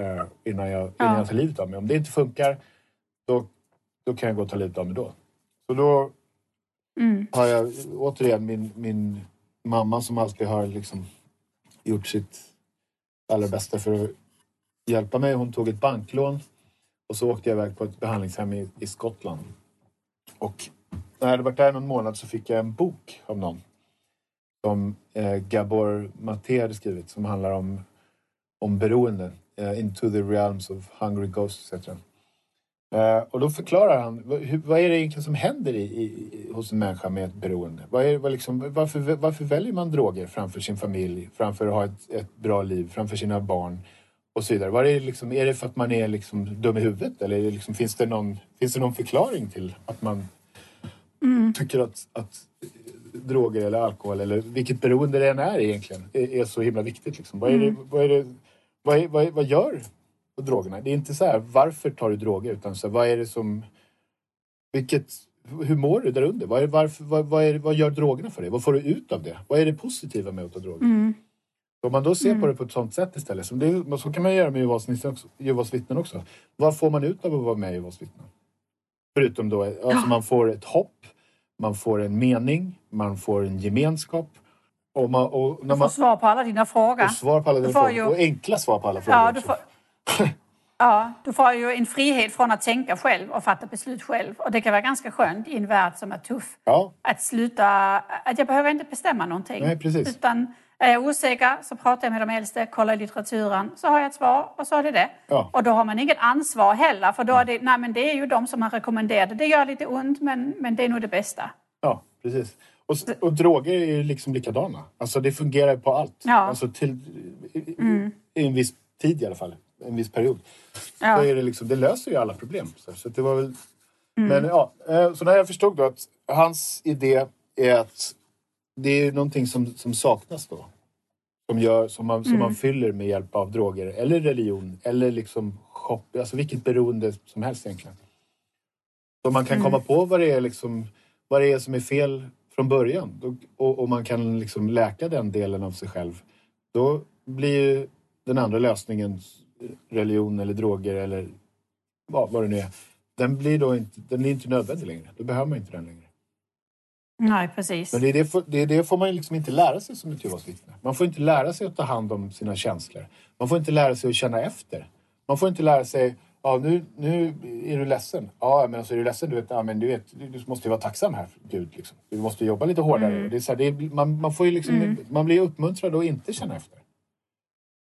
Eh, innan, jag, innan Ja. jag tar livet av mig. Om det inte funkar, då, då kan jag gå och ta livet av mig då. Så då Mm. har jag återigen min, min mamma som alltid har liksom gjort sitt allra bästa för att hjälpa mig. Hon tog ett banklån och så åkte jag iväg på ett behandlingshem i, i Skottland. Och när jag hade varit där någon månad så fick jag en bok av någon som eh, Gabor Maté hade skrivit som handlar om, om beroende. Eh, Into the realms of hungry ghosts etc. Eh, och då förklarar han vad, hur, vad är det egentligen som händer i, i, hos en människa med ett beroende. Vad är, vad liksom, varför, varför väljer man droger framför sin familj, framför att ha ett, ett bra liv, framför sina barn och så vidare. Vad är, det liksom, är det för att man är liksom dum i huvudet eller det liksom, finns, det någon, finns det någon förklaring till att man tycker att, att droger eller alkohol eller vilket beroende det än är egentligen är, är så himla viktigt. Liksom. Vad, är det, vad, är det, vad, är, vad, vad gör drogerna? Det är inte så här varför tar du droger utan så här, vad är det som... Vilket, hur mår du där under? Vad, är, varför, vad, vad, är, vad gör drogerna för dig? Vad får du ut av det? Vad är det positiva med att ta droger? Mm. Om man då ser på det på ett sånt sätt istället, som det, så kan man göra med Jehovas vittnen också-. Vad får man ut av att vara med i Jehovas vittnen? Förutom då, alltså man får ett hopp, man får en mening, man får en gemenskap. Och, man, och när Du får svar på alla dina frågor. och svar på alla dina frågor. ju- Och enkla svar på alla frågor Ja, du får, <laughs> ja, du får ju en frihet från att tänka själv och fatta beslut själv. Och det kan vara ganska skönt i en värld som är tuff. Ja, Att sluta, att jag behöver inte bestämma någonting. Nej, precis. Utan är jag osäker så pratar jag med de äldste, kollar i litteraturen, så har jag ett svar och så är det det. Ja. Och då har man inget ansvar heller, för då är det, nej men det är ju de som har rekommenderat det. Det gör lite ont, men, men det är nog det bästa. ja precis. Och, och droger är ju liksom likadana. Alltså det fungerar på allt. Ja. Mm. Alltså till, i, i, i en viss tid i alla fall. En viss period. Ja. Så är det, liksom, det löser ju alla problem. Så, så det var väl... Mm. Men ja, eh, så när jag förstod då att hans idé är att det är någonting som, som saknas då. Som, gör, som, man, som Mm. man fyller med hjälp av droger eller religion eller liksom shop, alltså vilket beroende som helst egentligen. Så man kan Mm. komma på vad det är liksom, vad det är som är fel från början och, och man kan liksom läka den delen av sig själv. Då blir ju den andra lösningen religion eller droger eller vad, vad det nu är. Den blir då inte, den är inte nödvändig längre. Då behöver man inte den längre. Nej, precis. Men det, är det, det, är det får man liksom inte lära sig som ett Jehovas vittne. Man får inte lära sig att ta hand om sina känslor. Man får inte lära sig att känna efter. Man får inte lära sig, ja nu, nu är du ledsen. Ja, men alltså är du ledsen, du vet, ja, men du vet, du måste ju vara tacksam här, Gud. Liksom. Du måste jobba lite hårdare. Och Det är så här, det är, man, man, får ju liksom, man blir uppmuntrad att inte känna efter.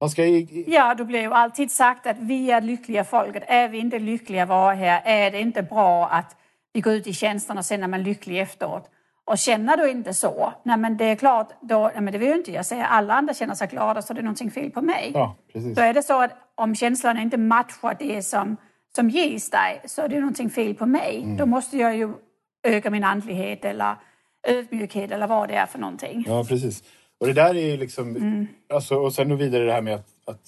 Man ska ju, Ja, det blir ju alltid sagt att vi är lyckliga folket. Är vi inte lyckliga var här, är det inte bra att vi går ut i tjänsten och sen är man lycklig efteråt. Och känner du inte så, nej men det är klart, då, nej men det vill ju inte jag säga, alla andra känner sig glada så det är någonting fel på mig. ja, precis. Då är det så att om känslorna inte matchar det som, som ges dig så är det någonting fel på mig. Mm. Då måste jag ju öka min andlighet eller ödmjukhet eller vad det är för någonting. Ja, precis. Och det där är ju liksom... Mm. Alltså, och sen vidare det här med att, att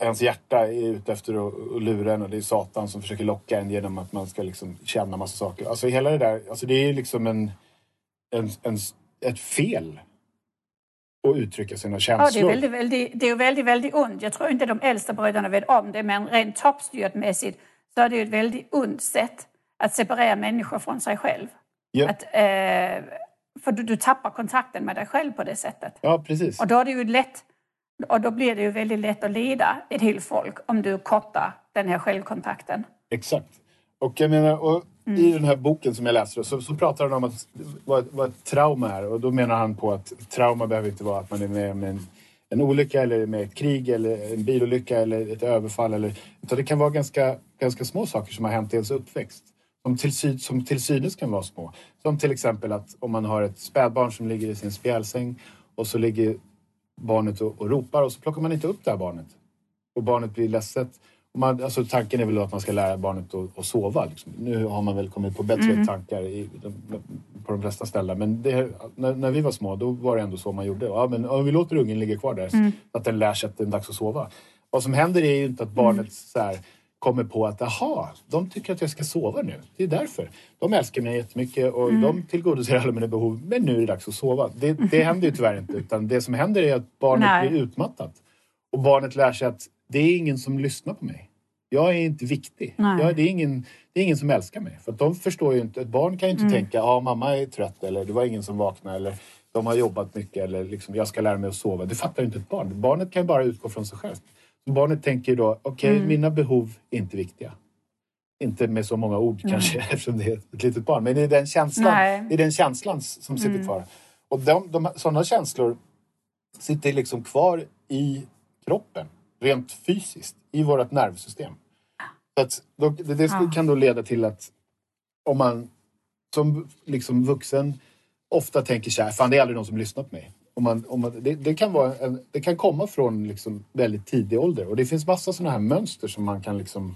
ens hjärta är ute efter att, lura en och det är Satan som försöker locka en genom att man ska liksom känna massa saker. Alltså hela det där, alltså det är liksom en, en, en ett fel att uttrycka sina känslor. Ja, det är väldigt, väldigt, det är väldigt, väldigt ont. Jag tror inte de äldsta bröderna vet om det, men rent toppstyrtmässigt så är det ett väldigt ont sätt att separera människor från sig själv. Ja. Att, eh, för du, du tappar kontakten med dig själv på det sättet. Ja, precis. Och då är det ju lätt och då blir det ju väldigt lätt att leda ett helt folk om du kortar den här självkontakten. Exakt. Och jag menar, och mm. i den här boken som jag läste så, så pratar han om att, vad, vad ett trauma är. Och då menar han på att trauma behöver inte vara att man är med om en, en olycka eller med ett krig eller en bilolycka eller ett överfall. Eller, utan det kan vara ganska, ganska små saker som har hänt i ens uppväxt. Som till, som till synes kan vara små. Som till exempel att om man har ett spädbarn som ligger i sin spjälsäng och så ligger barnet och, och ropar och så plockar man inte upp det här barnet. Och barnet blir ledset. Man, alltså tanken är väl att man ska lära barnet att, att sova. Liksom. Nu har man väl kommit på bättre mm. tankar i, på de flesta ställen. Men det, när, när, vi var små då var det ändå så man gjorde. Ja, men, om vi låter ungen ligga kvar där mm. så att den lär sig att det är dags att sova. Vad som händer är ju inte att barnet mm. så här, kommer på att aha, de tycker att jag ska sova nu. Det är därför. De älskar mig jättemycket och mm. de tillgodoser alla mina behov. Men nu är det dags att sova. Det, <laughs> det händer ju tyvärr inte. Utan det som händer är att barnet Nej. blir utmattat. Och barnet lär sig att det är ingen som lyssnar på mig. Jag är inte viktig. Jag, det, är ingen, det är ingen som älskar mig. För de förstår ju inte. Ett barn kan ju inte mm. tänka ja mamma är trött eller det var ingen som vaknade eller de har jobbat mycket eller liksom, jag ska lära mig att sova. Det fattar ju inte ett barn. Barnet kan ju bara utgå från sig Barnet tänker då, okej, okay, mm. mina behov är inte viktiga. Inte med så många ord mm. kanske <laughs> eftersom det är ett litet barn. Men det är den känslan, det är den känslan som sitter mm. kvar. Och de, de, sådana känslor sitter liksom kvar i kroppen, rent fysiskt, i vårt nervsystem. Så att då, det, det ja. kan då leda till att om man som liksom vuxen ofta tänker så här, fan det är aldrig någon som lyssnar på mig. Om man, om man, det, det, kan vara en, det kan komma från liksom väldigt tidig ålder och det finns massa sådana här mönster som man kan liksom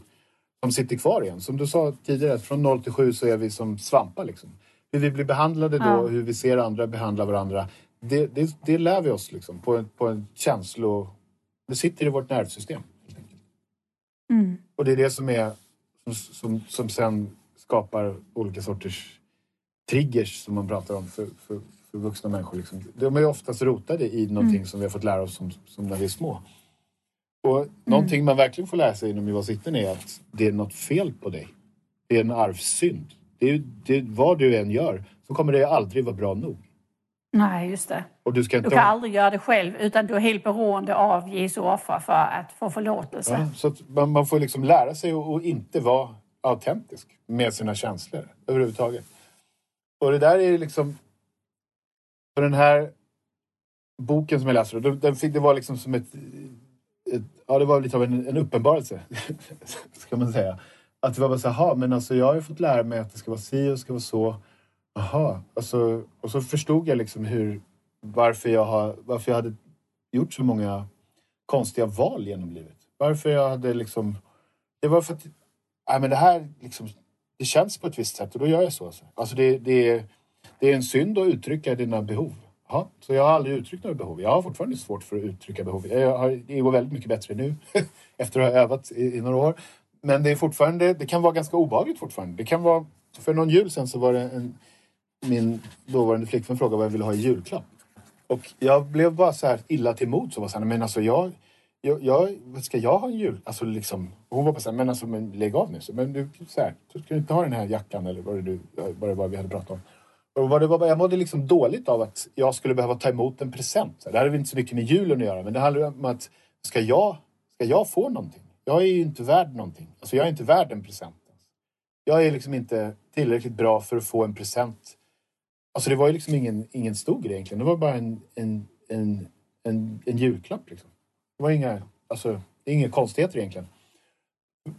som sitter kvar igen. Som du sa tidigare, från 0 till 7 så är vi som svampar. Liksom. Hur vi blir behandlade då, ja. hur vi ser andra behandla varandra. Det, det, det lär vi oss liksom, på, en, på en känslo... Det sitter i vårt nervsystem. Mm. Och det är det som är som, som, som sen skapar olika sorters triggers som man pratar om för, för, för vuxna människor. Liksom. De är oftast rotade i någonting mm. som vi har fått lära oss som, som när vi är små. Och mm. någonting man verkligen får lära sig inom Jehovas vittnen är att det är något fel på dig. Det är en arvssynd. Det är, det, vad du än gör så kommer det aldrig vara bra nog. Nej, just det. Och du, ska inte du kan aldrig göra det själv utan du är helt beroende av Jesu offer för att få förlåtelse. Ja, så man, man, får liksom lära sig att inte vara autentisk med sina känslor överhuvudtaget. Och det där är liksom för den här boken som jag läste, den den fick, det var liksom som ett, ett Ja, det var lite av en, en uppenbarelse, <laughs> ska man säga. Att det var bara så här, men alltså jag har ju fått lära mig att det ska vara si och det ska vara så. Jaha, alltså, och så förstod jag liksom hur, varför jag, har, varför jag hade gjort så många konstiga val genom livet. Varför jag hade liksom... Det var för att... Nej, men det här liksom... Det känns på ett visst sätt och då gör jag så. Alltså, alltså det, det, är det är en synd att uttrycka dina behov. Ja, så jag har aldrig uttryckt några behov. Jag har fortfarande svårt för att uttrycka behov. Jag har, det går väldigt mycket bättre nu <laughs> efter att ha övat i, i, några år. Men det är fortfarande, det kan vara ganska obehagligt fortfarande. Det kan vara, för någon jul sen så var det en, min dåvarande flickvän frågade vad jag ville ha i julklapp. Och jag blev bara så här illa till mod. Så var så här, men alltså jag, jag, jag, ska jag ha en jul? Alltså liksom, hon var bara så här, men alltså men lägg av nu. Så, men du, så här, så ska du inte ha den här jackan eller vad det, du, vad det var vi hade pratat om. Och vad det var, jag mådde liksom dåligt av att jag skulle behöva ta emot en present. Det hade har inte så mycket med julen att göra, men det handlar om att ska jag, ska jag få någonting? Jag är ju inte värd någonting. Alltså jag är inte värd en present. Jag är liksom inte tillräckligt bra för att få en present. Alltså det var ju liksom ingen, ingen stor grej egentligen. Det var bara en, en, en, en, en julklapp. Liksom. Det var inga, alltså, inga konstigheter egentligen.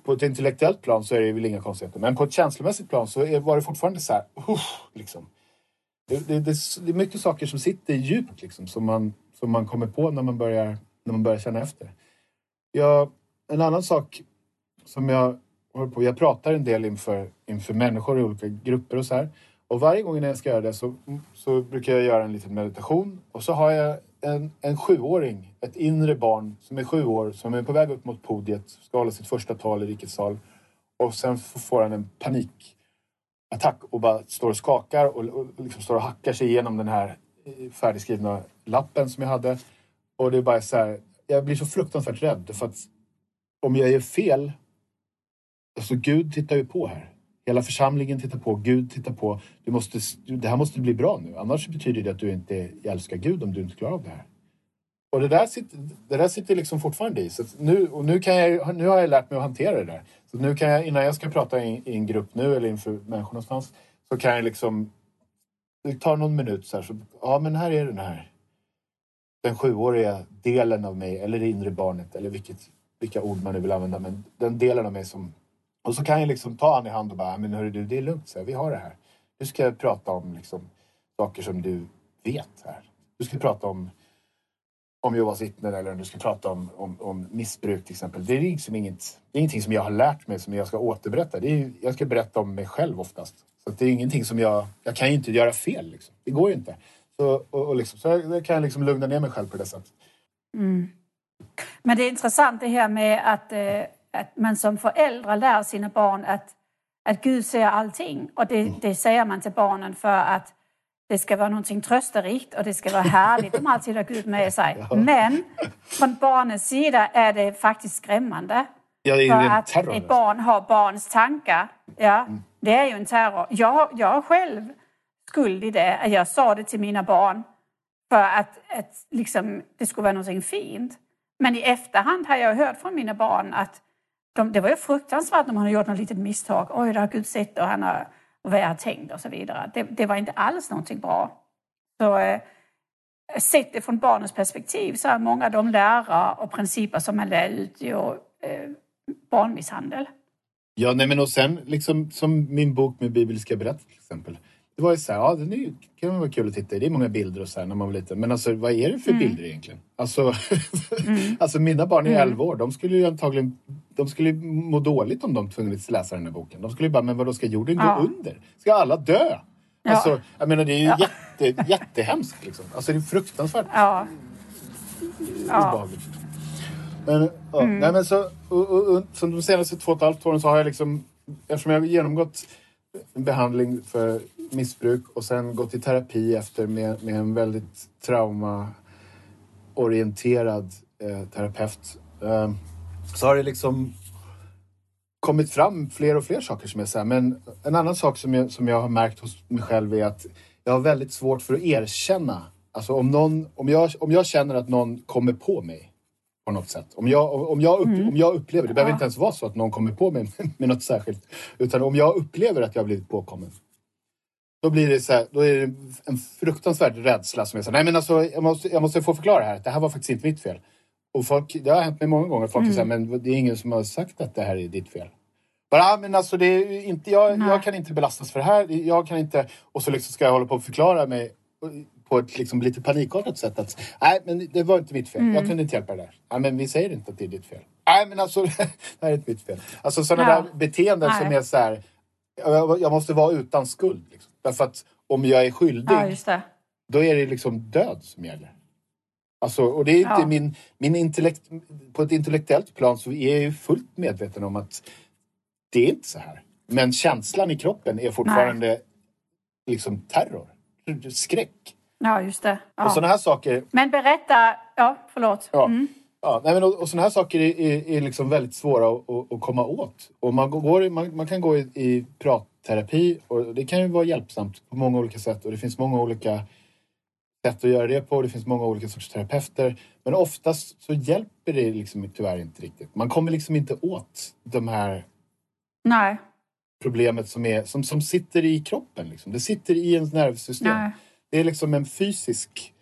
På ett intellektuellt plan så är det väl inga konstigheter. Men på ett känslomässigt plan så var det fortfarande så här, uh, liksom. Det, det, det, är mycket saker som sitter djupt liksom, som, man, som man kommer på när man börjar, när man börjar känna efter. Jag, en annan sak som jag håller på Jag pratar en del inför, inför människor i olika grupper och så här. Och varje gång när jag ska göra det så, så brukar jag göra en liten meditation. Och så har jag en, en sjuåring, ett inre barn som är sju år, som är på väg upp mot podiet, ska hålla sitt första tal i rikets sal. Och sen får han en attack och bara står och skakar och, och liksom står och hackar sig igenom den här eh, färdigskrivna lappen som jag hade. Och det är bara så här, jag blir så fruktansvärt rädd för att om jag gör fel, alltså Gud tittar ju på här. Hela församlingen tittar på, Gud tittar på. Du måste, det här måste bli bra nu, annars betyder det att du inte älskar Gud om du inte klarar av det här. Och det där sitter, det där sitter liksom fortfarande i. Så nu, och nu, kan jag, nu har jag lärt mig att hantera det där. Så nu kan jag, innan jag ska prata i, i en grupp nu eller inför människor någonstans, så kan jag liksom... Det tar någon minut så här, så, ja men här är den här den sjuåriga delen av mig, eller det inre barnet, eller vilket, vilka ord man nu vill använda, men den delen av mig som... Och så kan jag liksom ta han i hand och bara, men hörru du, det är lugnt, så här, vi har det här. Nu ska jag prata om liksom, saker som du vet här. Du ska prata om om Jehovas vittnen eller om du ska prata om, om, om, missbruk till exempel. Det är, liksom inget, det är ingenting som jag har lärt mig som jag ska återberätta. Det är, jag ska berätta om mig själv oftast. Så det är ingenting som jag... Jag kan ju inte göra fel. Liksom. Det går ju inte. Så, och, och liksom, så jag, kan jag liksom lugna ner mig själv på det sättet. Mm. Men det är intressant det här med att, äh, att man som förälder lär sina barn att, att Gud ser allting. Och det, mm. det säger man till barnen för att det ska vara någonting trösterikt och det ska vara härligt. De alltid har Gud med sig. Men från barnens sida är det faktiskt skrämmande. Ja, det är för att terror. ett barn har barns tankar. Ja, mm. Det är ju en terror. Jag, jag själv skuld i det. Jag sa det till mina barn för att, att liksom, det skulle vara någonting fint. Men i efterhand har jag hört från mina barn att de, det var ju fruktansvärt om man har gjort något litet misstag. Oj, det har Gud sett och han har vad jag har tänkt och så vidare. Det, det var inte alls någonting bra. Så eh, sett det från barnens perspektiv så är många av de lärare och principer som man lär ut ju eh, barnmisshandel. Ja, nej men och sen liksom som min bok med bibliska berättelser till exempel. Det var ju så här, ja det kan vara kul att titta i. Det är många bilder och så här när man var liten. Men alltså vad är det för mm. bilder egentligen? Alltså, <laughs> mm. alltså mina barn är mm. 11 år. De skulle ju antagligen de skulle må dåligt om de tvungits läsa den här boken. De skulle ju bara, men vadå ska jorden ja. gå under? Ska alla dö? Ja. Alltså, jag menar det är ju ja. jätte, jättehemskt liksom. Alltså det är fruktansvärt ja. obehagligt. Men, ja, mm. nej, men så, och, och, och, som de senaste två och ett halvt åren så har jag liksom, eftersom jag har genomgått en behandling för missbruk och sen gått i terapi efter med, med en väldigt traumaorienterad eh, terapeut. Eh, så har det liksom kommit fram fler och fler saker som jag säger. Men en annan sak som jag, som jag har märkt hos mig själv är att jag har väldigt svårt för att erkänna. Alltså om, någon, om, jag, om jag känner att någon kommer på mig på något sätt. Om jag, om jag, upp, mm. om jag upplever, det behöver inte ens vara så att någon kommer på mig med, <laughs> med något särskilt. Utan om jag upplever att jag har blivit påkommen. Då blir det, så här, då är det en fruktansvärd rädsla som är så nej men alltså jag måste, jag måste få förklara här. Det här var faktiskt inte mitt fel. Och folk, det har hänt mig många gånger. Folk mm. säger men det är ingen som har sagt att det här är ditt fel. Bara, men alltså det är inte, jag, jag kan inte belastas för det här. Jag kan inte... Och så liksom ska jag hålla på och förklara mig på ett liksom lite panikartat sätt. Att, nej, men det var inte mitt fel. Mm. Jag kunde inte hjälpa det där. Nej, men vi säger inte att det är ditt fel. Nej, men alltså <laughs> det här är inte mitt fel. Alltså sådana ja. där beteenden nej. som är så här... Jag, måste vara utan skuld. Liksom. Därför att om jag är skyldig, ja, då är det liksom död som gäller. Alltså, och det är inte ja. min, min intellekt, på ett intellektuellt plan så är jag ju fullt medveten om att det är inte så här. Men känslan i kroppen är fortfarande Nej. liksom terror, skräck. Ja, just det. Ja. Och sådana här saker... Men berätta... Ja, förlåt. Ja. Mm. Ja, nej, men och, och sådana här saker är, är, är liksom väldigt svåra att, att, att, komma åt. Och man, går, man, man kan gå i, i pratterapi och det kan ju vara hjälpsamt på många olika sätt och det finns många olika sätt att göra det på. Det finns många olika sorters terapeuter. Men oftast så hjälper det liksom tyvärr inte riktigt. Man kommer liksom inte åt de här Nej. problemet som, är, som, som sitter i kroppen. Liksom. Det sitter i ens nervsystem. Nej. Det är liksom en fysisk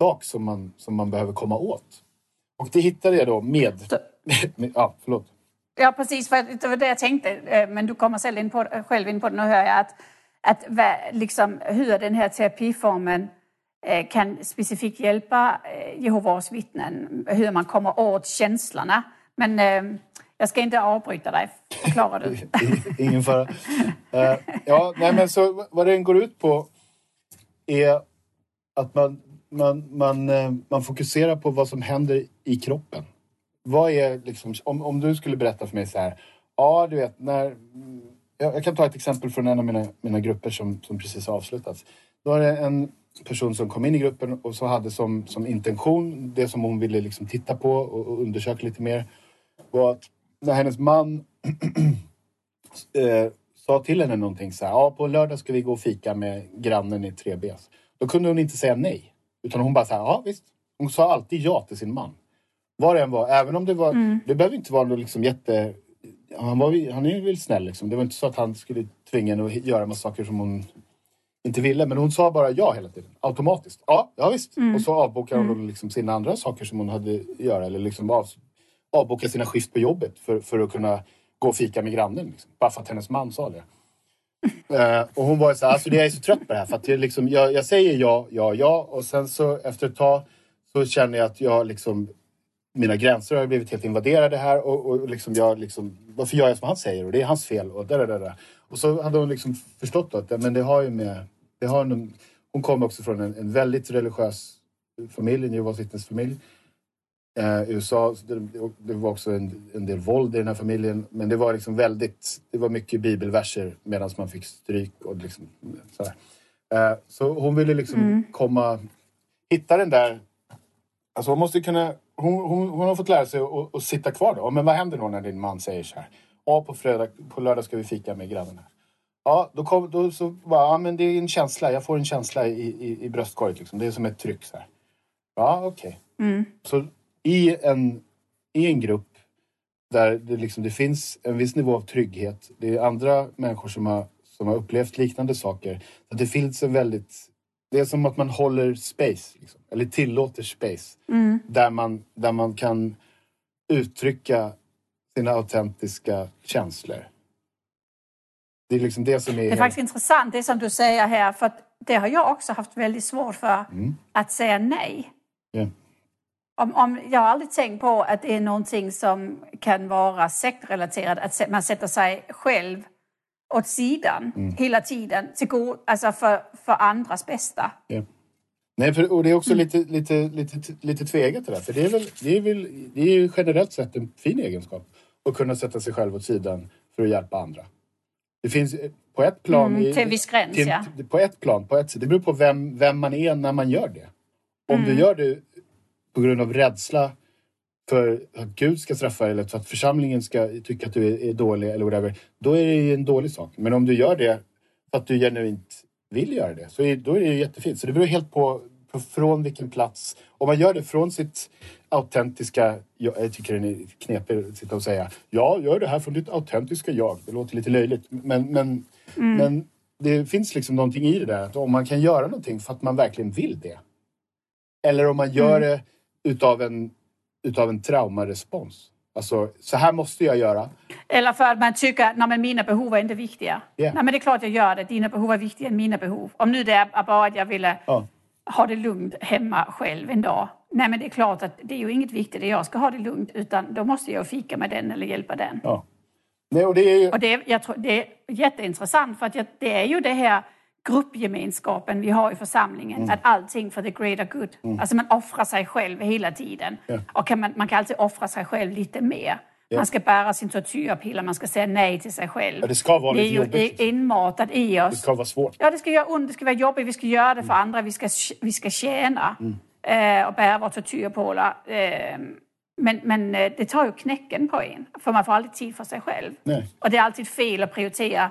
sak som man, som man behöver komma åt. Och det hittade jag då med... <laughs> med ja, förlåt. Ja, precis. För det var det jag tänkte. Eh, men du kommer själv in på, själv in på det. Nu hör jag att, att liksom, hur den här terapiformen Eh, kan specifikt hjälpa eh, Jehovas vittnen hur man kommer åt känslorna. Men eh, jag ska inte avbryta dig. Förklara du. <laughs> Ingen fara. Ja, nej, men så vad den går ut på är att man, man, man, eh, man fokuserar på vad som händer i kroppen. Vad är liksom, om, om du skulle berätta för mig så här. Ja, du vet, när... Jag, jag kan ta ett exempel från en av mina, mina grupper som, som precis har avslutats. Då var det en person som kom in i gruppen och så hade som, som intention, det som hon ville liksom titta på och, och undersöka lite mer, var att när hennes man <clears throat> eh, sa till henne någonting så här, ja på lördag ska vi gå och fika med grannen i 3B. Då kunde hon inte säga nej. Utan hon bara så här, ja visst. Hon sa alltid ja till sin man. Vad det än var, även om det var, Mm. det behöver inte vara något liksom jätte... Han, var, han är väl snäll liksom. Det var inte så att han skulle tvinga henne att göra massa saker som hon inte ville. Men hon sa bara ja hela tiden. Automatiskt. Ja, ja visst. Och så avbokade hon då liksom sina andra saker som hon hade att göra. Eller liksom av, avboka sina skift på jobbet för, för att kunna gå och fika med grannen. Liksom. Bara för att hennes man sa det. Eh, och hon var ju så här, alltså jag är så trött på det här. För att jag, liksom, jag, jag säger ja, ja, ja. Och sen så efter ett tag så känner jag att jag liksom mina gränser har blivit helt invaderade här och, och liksom jag liksom, varför gör jag som han säger och det är hans fel och där, där, där. Och så hade hon liksom förstått då att men det har ju med, det har en, hon kom också från en, en väldigt religiös familj, en Jehovas vittnesfamilj. familj Eh, USA, så det, det var också en, en del våld i den här familjen. Men det var liksom väldigt, det var mycket bibelverser medan man fick stryk och liksom sådär. Eh, så hon ville liksom komma, hitta den där Alltså hon måste kunna... Hon, hon, hon har fått lära sig att, att sitta kvar då. Men vad händer då när din man säger så här? Ja, på, fredag, på lördag ska vi fika med grannen här. Ja, då, kom, då så bara, ja men det är en känsla. Jag får en känsla i, i, i bröstkorget liksom. Det är som ett tryck så här. Ja, okej. Så i en, i en grupp där det, liksom, det finns en viss nivå av trygghet. Det är andra människor som har, som har upplevt liknande saker. Så det finns en väldigt... Det är som att man håller space, liksom, eller tillåter space. Där, man, där man kan uttrycka sina autentiska känslor. Det är liksom det som är... Det är faktiskt intressant det som du säger här, för det har jag också haft väldigt svårt för, att säga nej. Ja. Om, om, jag har aldrig tänkt på att det är någonting som kan vara sektrelaterat, att man sätter sig själv åt sidan hela tiden till god, alltså för, för andras bästa. Ja. Nej, för, och det är också lite, lite, lite, lite tvegat det där. För det är, väl, det, är väl, det är ju generellt sett en fin egenskap. Att kunna sätta sig själv åt sidan för att hjälpa andra. Det finns på ett plan... Mm, till en viss gräns, till- ja. På ett plan, på ett. Det beror på vem, vem man är när man gör det. Om Mm. du gör det på grund av rädsla för att Gud ska straffa dig eller för att församlingen ska tycka att du är, dålig eller whatever. Då är det ju en dålig sak. Men om du gör det för att du genuint vill göra det, så är, då är det ju jättefint. Så det beror helt på, på från vilken plats. Om man gör det från sitt autentiska... Jag, jag tycker det är knepigt att sitta och säga ja, gör det här från ditt autentiska jag. Det låter lite löjligt. Men, men, men det finns liksom någonting i det där. Att om man kan göra någonting för att man verkligen vill det. Eller om man gör det utav en, utav en traumarespons. Alltså, så här måste jag göra. Eller för att man tycker att men mina behov är inte viktiga. Ja. Nej, men det är klart jag gör det. Dina behov är viktigare än mina behov. Om nu det är bara att jag ville Ja. ha det lugnt hemma själv en dag. Nej, men det är klart att det är ju inget viktigt att jag ska ha det lugnt. Utan då måste jag fika med den eller hjälpa den. Ja. Nej, och det är ju... Och det, är- jag tror, det är jätteintressant för att jag, det är ju det här gruppgemenskapen vi har i församlingen. Mm. Att allting för the greater good. Alltså man offrar sig själv hela tiden. Ja. Och kan man, man kan alltid offra sig själv lite mer. Man ska bära sin tortyrpiller, man ska säga nej till sig själv. Ja, det ska vara det är ju jobbigt, liksom. inmatat i oss. Det ska vara svårt. Ja, det ska göra ont, det ska vara jobbigt, vi ska göra det för andra, vi ska, vi ska tjäna eh, och bära våra tortyrpålar. Eh, men men eh, det tar ju knäcken på en, för man får aldrig tid för sig själv. Nej. Och det är alltid fel att prioritera.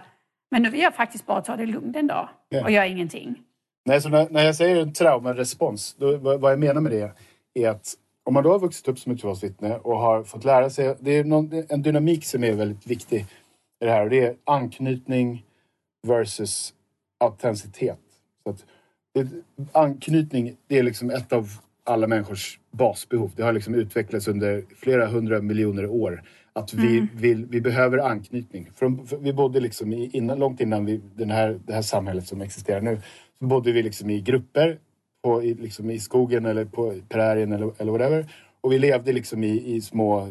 Men nu vill jag faktiskt bara ta det lugnt en dag och göra ingenting. Nej, så när, när jag säger en traumarespons, då, vad, vad jag menar med det är att om man då har vuxit upp som ett Jehovas vittne och har fått lära sig... Det är någon, en dynamik som är väldigt viktig i det här och det är anknytning versus autenticitet. Så att det, anknytning, det är liksom ett av alla människors basbehov. Det har liksom utvecklats under flera hundra miljoner år. Att vi, vill, vi behöver anknytning. Från, vi bodde liksom innan, långt innan vi, den här, det här samhället som existerar nu. Så bodde vi liksom i grupper på, i, liksom i skogen eller på prärien eller, eller whatever. Och vi levde liksom i, i små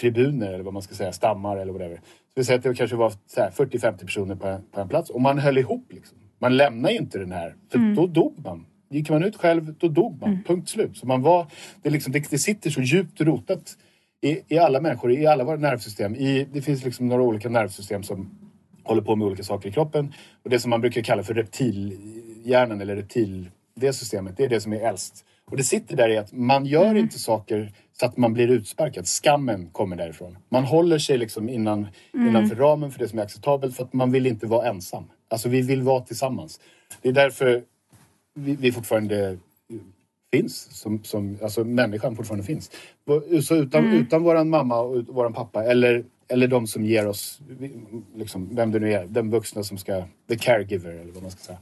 tribuner eller vad man ska säga, stammar eller whatever. vi säger att det kanske var 40-50 personer på en, på en plats och man höll ihop. Liksom. Man lämnar ju inte den här, för mm. då dog man. Gick man ut själv, då dog man. Mm. Punkt slut. Så man var, det, liksom, det, det sitter så djupt rotat i, i alla människor, i alla våra nervsystem. I, det finns liksom några olika nervsystem som håller på med olika saker i kroppen. Och det som man brukar kalla för reptilhjärnan eller reptil, det systemet, det är det som är äldst. Och det sitter där i att man gör mm. inte saker så att man blir utsparkad. Skammen kommer därifrån. Man håller sig liksom innan, mm. innanför ramen för det som är acceptabelt för att man vill inte vara ensam. Alltså vi vill vara tillsammans. Det är därför vi, vi fortfarande finns. Som, som, alltså människan fortfarande finns. Så utan, mm. utan våran mamma och våran pappa eller, eller de som ger oss, liksom, vem det nu är, den vuxna som ska, the caregiver eller vad man ska säga.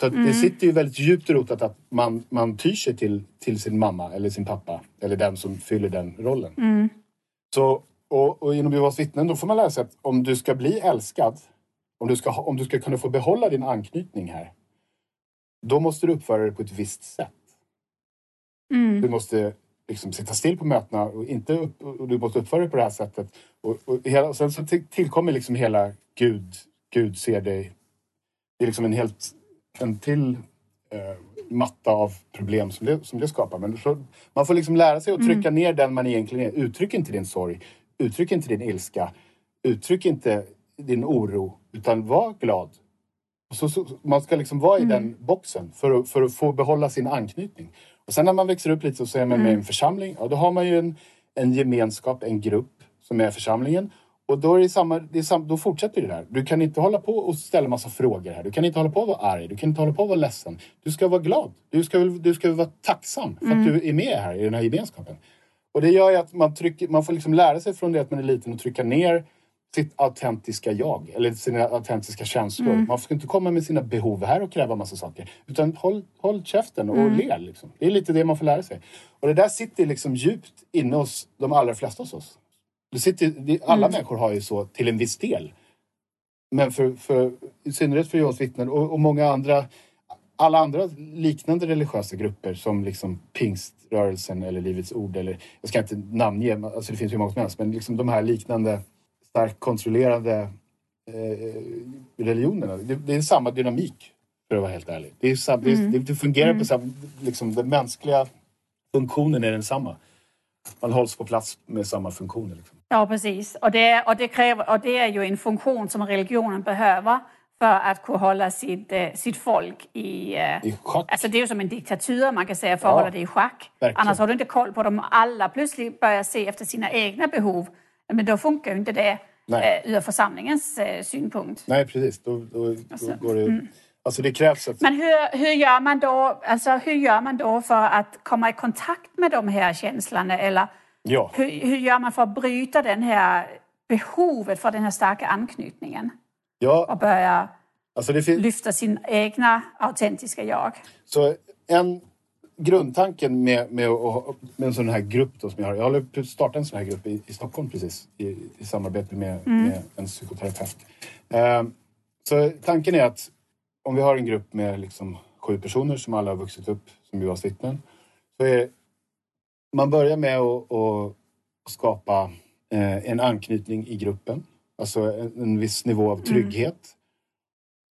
Så mm. det sitter ju väldigt djupt rotat att man, man tyr sig till, till sin mamma eller sin pappa eller den som fyller den rollen. Mm. Så, och, och inom Jehovas vittnen då får man lära sig att om du ska bli älskad, om du ska, om du ska kunna få behålla din anknytning här, då måste du uppföra dig på ett visst sätt. Mm. Du måste liksom sitta still på mötena och, inte upp, och du måste uppföra dig på det här sättet. Och, och, hela, och sen så tillkommer liksom hela Gud, Gud ser dig. Det är liksom en helt en till eh, matta av problem som det, som det skapar. Men så, man får liksom lära sig att trycka mm. ner den man egentligen är. Uttryck inte din sorg. Uttryck inte din ilska. Uttryck inte din oro. Utan var glad. Så, så, man ska liksom vara mm. i den boxen för för att få behålla sin anknytning. Och sen när man växer upp lite så är man med i en församling. Ja, då har man ju en, en gemenskap, en grupp som är församlingen. Och då, är det samma, det är samma, då fortsätter det där. Du kan inte hålla på och ställa massa frågor här. Du kan inte hålla på och vara arg. Du kan inte hålla på och vara ledsen. Du ska vara glad. Du ska, du ska vara tacksam för mm. att du är med här i den här gemenskapen. Och det gör ju att man, trycker, man får liksom lära sig från det att man är liten och trycka ner sitt autentiska jag eller sina autentiska känslor. Mm. Man ska inte komma med sina behov här och kräva massa saker. Utan håll, håll käften och mm. le. Liksom. Det är lite det man får lära sig. Och det där sitter liksom djupt inne hos de allra flesta hos oss. Det sitter, det, alla mm. människor har ju så till en viss del. Men för, för, i synnerhet för Jehovas vittnen och, och, många andra alla andra liknande religiösa grupper som liksom pingströrelsen eller Livets Ord eller jag ska inte namnge, alltså det finns hur många som helst, men liksom de här liknande starkt kontrollerande eh, religionerna. Det, det, är samma dynamik för att vara helt ärlig. Det, är sam, mm. det, det fungerar mm. på samma... Liksom, den mänskliga funktionen är densamma. Man hålls på plats med samma funktioner. Liksom. Ja, precis. Och det, och, det kräver, och det är ju en funktion som religionen behöver för att kunna hålla sitt, eh, sitt folk i... Eh, I schack. Alltså det är ju som en diktatur man kan säga för att ja, hålla det i schack. Verkligen. Annars har du inte koll på dem. Alla plötsligt börjar se efter sina egna behov. Men då funkar ju inte det Nej. Eh, ur församlingens eh, synpunkt. Nej, precis. Då, då, alltså, då går det... Mm. Alltså det krävs att... Men hur, hur, gör man då, alltså hur gör man då för att komma i kontakt med de här känslorna? Eller ja. hur, hur gör man för att bryta den här behovet för den här starka anknytningen? Ja. Och börja alltså lyfta sin egna autentiska jag? Så en grundtanken med, med, med en sån här grupp då som jag har. Jag håller på att starta en sån här grupp i, i Stockholm precis i, i samarbete med, mm. med en psykoterapeut. Uh, så tanken är att om vi har en grupp med liksom sju personer som alla har vuxit upp som Jehovas vittnen. Så är, man börjar med att, att skapa eh, en anknytning i gruppen. Alltså en, en viss nivå av mm. trygghet. Mm.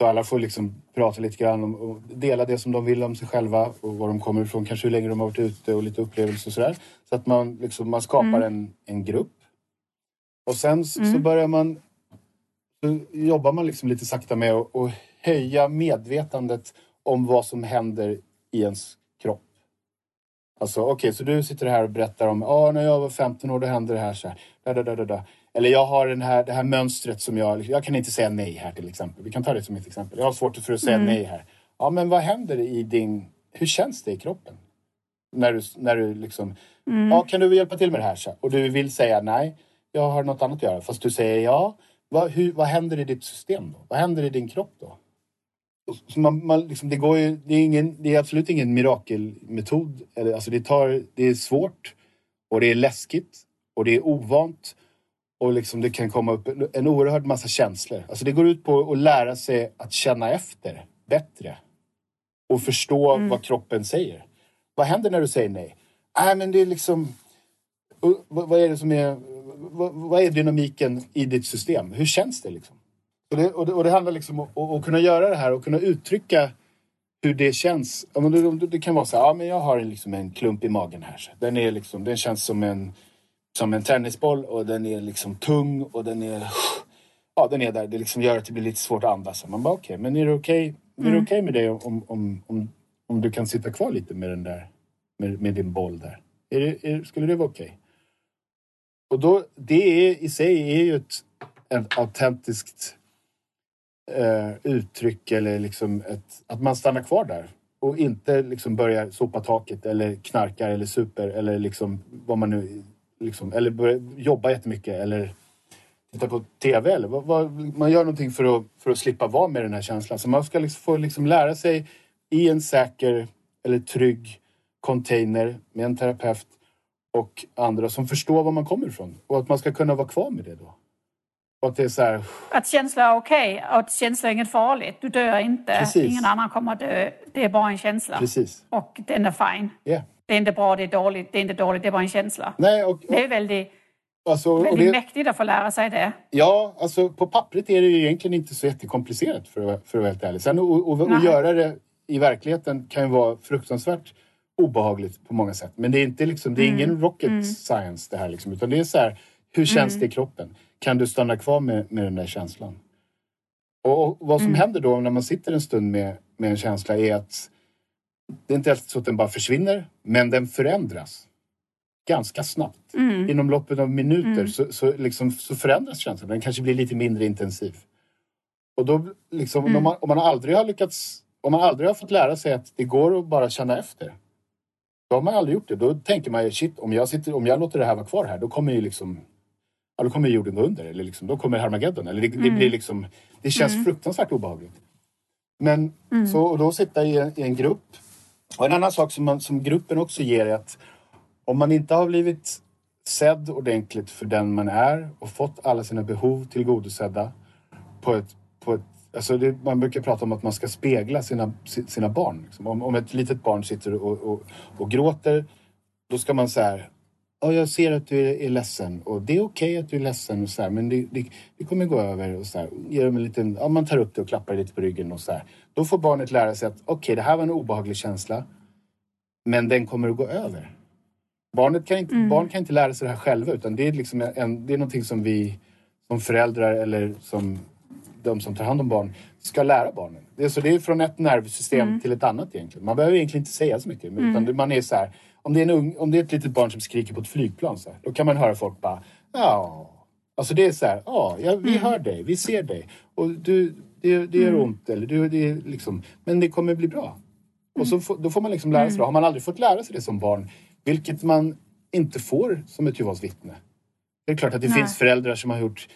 Så alla får liksom prata lite grann om, och dela det som de vill om sig själva och var de kommer ifrån, kanske hur länge de har varit ute och lite upplevelser och sådär. Så att man, liksom, man skapar mm. en, en grupp. Och sen mm. så börjar man så jobbar man liksom lite sakta med att, att höja medvetandet om vad som händer i ens kropp. Alltså okej, okay, så du sitter här och berättar om, ah, när jag var 15 år då hände det här så här. Da, da, da, da, da. Eller jag har den här, det här mönstret som jag... Jag kan inte säga nej här till exempel. Vi kan ta det som ett exempel. Jag har svårt för att säga mm. nej här. Ja, men vad händer i din... Hur känns det i kroppen? När du, när du liksom... Mm. Ja, kan du hjälpa till med det här? Och du vill säga nej, jag har något annat att göra. Fast du säger ja. Vad, hur, vad händer i ditt system då? Vad händer i din kropp då? Så man, man liksom, det, går ju, det, är ingen, det är absolut ingen mirakelmetod. Alltså det, tar, det är svårt och det är läskigt och det är ovant. Och liksom det kan komma upp en oerhörd massa känslor. Alltså det går ut på att lära sig att känna efter bättre. Och förstå mm. vad kroppen säger. Vad händer när du säger nej? Nej, men det är liksom... Vad är det som är... vad, vad är dynamiken i ditt system? Hur känns det liksom? Och det, och det, och det handlar liksom om att, att kunna göra det här och kunna uttrycka hur det känns. Det, det kan vara så här, ja men jag har liksom en klump i magen här. Den, är liksom, den känns som en, som en tennisboll och den är liksom tung och den är... Ja, den är där. Det liksom gör att det blir lite svårt att andas. Man bara okej, okay, men är det okej okay, mm. okay med dig om, om, om, om du kan sitta kvar lite med den där, med, med din boll där? Är det, är, skulle det vara okej? Okay? Och då, det är, i sig är ju ett, ett autentiskt eh, uttryck eller liksom ett, att man stannar kvar där och inte liksom börjar sopa taket eller knarkar eller super eller liksom vad man nu liksom, eller börjar jobba jättemycket eller titta på TV eller vad, vad, man gör någonting för att, för att slippa vara med den här känslan. Så man ska liksom få liksom lära sig i en säker eller trygg container med en terapeut och andra som förstår var man kommer ifrån och att man ska kunna vara kvar med det då. Och att det är så här... Att känsla är okej okay, och att känsla är inget farligt. Du dör inte, Precis. ingen annan kommer att dö. Det är bara en känsla. Precis. Och den är fine. Yeah. Det är inte bra, det är dåligt, det är inte dåligt, det är bara en känsla. Nej, och, och... Det är väldigt, alltså, väldigt det... mäktigt att få lära sig det. Ja, alltså på pappret är det ju egentligen inte så jättekomplicerat för, att, för att vara helt ärlig. Sen att göra det i verkligheten kan ju vara fruktansvärt obehagligt på många sätt. Men det är inte liksom, det är ingen mm. rocket mm. science det här liksom, utan det är så här, hur känns mm. det i kroppen? Kan du stanna kvar med, med den där känslan? Och, och vad som mm. händer då när man sitter en stund med, med en känsla är att det är inte alltid så att den bara försvinner, men den förändras ganska snabbt. Mm. Inom loppet av minuter mm. så, så, liksom, så förändras känslan. Den kanske blir lite mindre intensiv. Och då, liksom, mm. om, man, om man aldrig har lyckats, om man aldrig har fått lära sig att det går att bara känna efter. Då har man aldrig gjort det. Då tänker man ju shit, om jag, sitter, om jag låter det här vara kvar här, då kommer ju liksom ja, då kommer jorden gå under. Eller liksom, då kommer Harmageddon. Eller det, det mm. blir liksom, det känns mm. fruktansvärt obehagligt. Men mm. så, och då sitta i en, i en, grupp. Och en annan sak som, man, som gruppen också ger är att om man inte har blivit sedd ordentligt för den man är och fått alla sina behov tillgodosedda på ett, på ett Alltså det, man brukar prata om att man ska spegla sina, sina barn. Liksom. Om, om ett litet barn sitter och, och, och gråter, då ska man säga ja, jag ser att du är, är ledsen och det är okej okay att du är ledsen och så här, men det, det, det, kommer gå över och så här. Ger dem en liten, ja, man tar upp det och klappar lite på ryggen och så här. Då får barnet lära sig att okej, okay, det här var en obehaglig känsla, men den kommer att gå över. Barnet kan inte, mm. Barn kan inte lära sig det här själva utan det är, liksom en, det är någonting som vi som föräldrar eller som de som tar hand om barn ska lära barnen. Det är, så det är från ett nervsystem mm. till ett annat egentligen. Man behöver egentligen inte säga så mycket. Mm. Utan man är så här, om det är, en ung, om det är ett litet barn som skriker på ett flygplan så här, då kan man höra folk bara ja. Alltså det är så här, ja, vi mm. hör dig, vi ser dig. Och du, det, det gör mm. ont eller det är liksom, men det kommer bli bra. Och så får, då får man liksom lära sig det. Har man aldrig fått lära sig det som barn, vilket man inte får som ett Jehovas vittne. Det är klart att det Nej. finns föräldrar som har gjort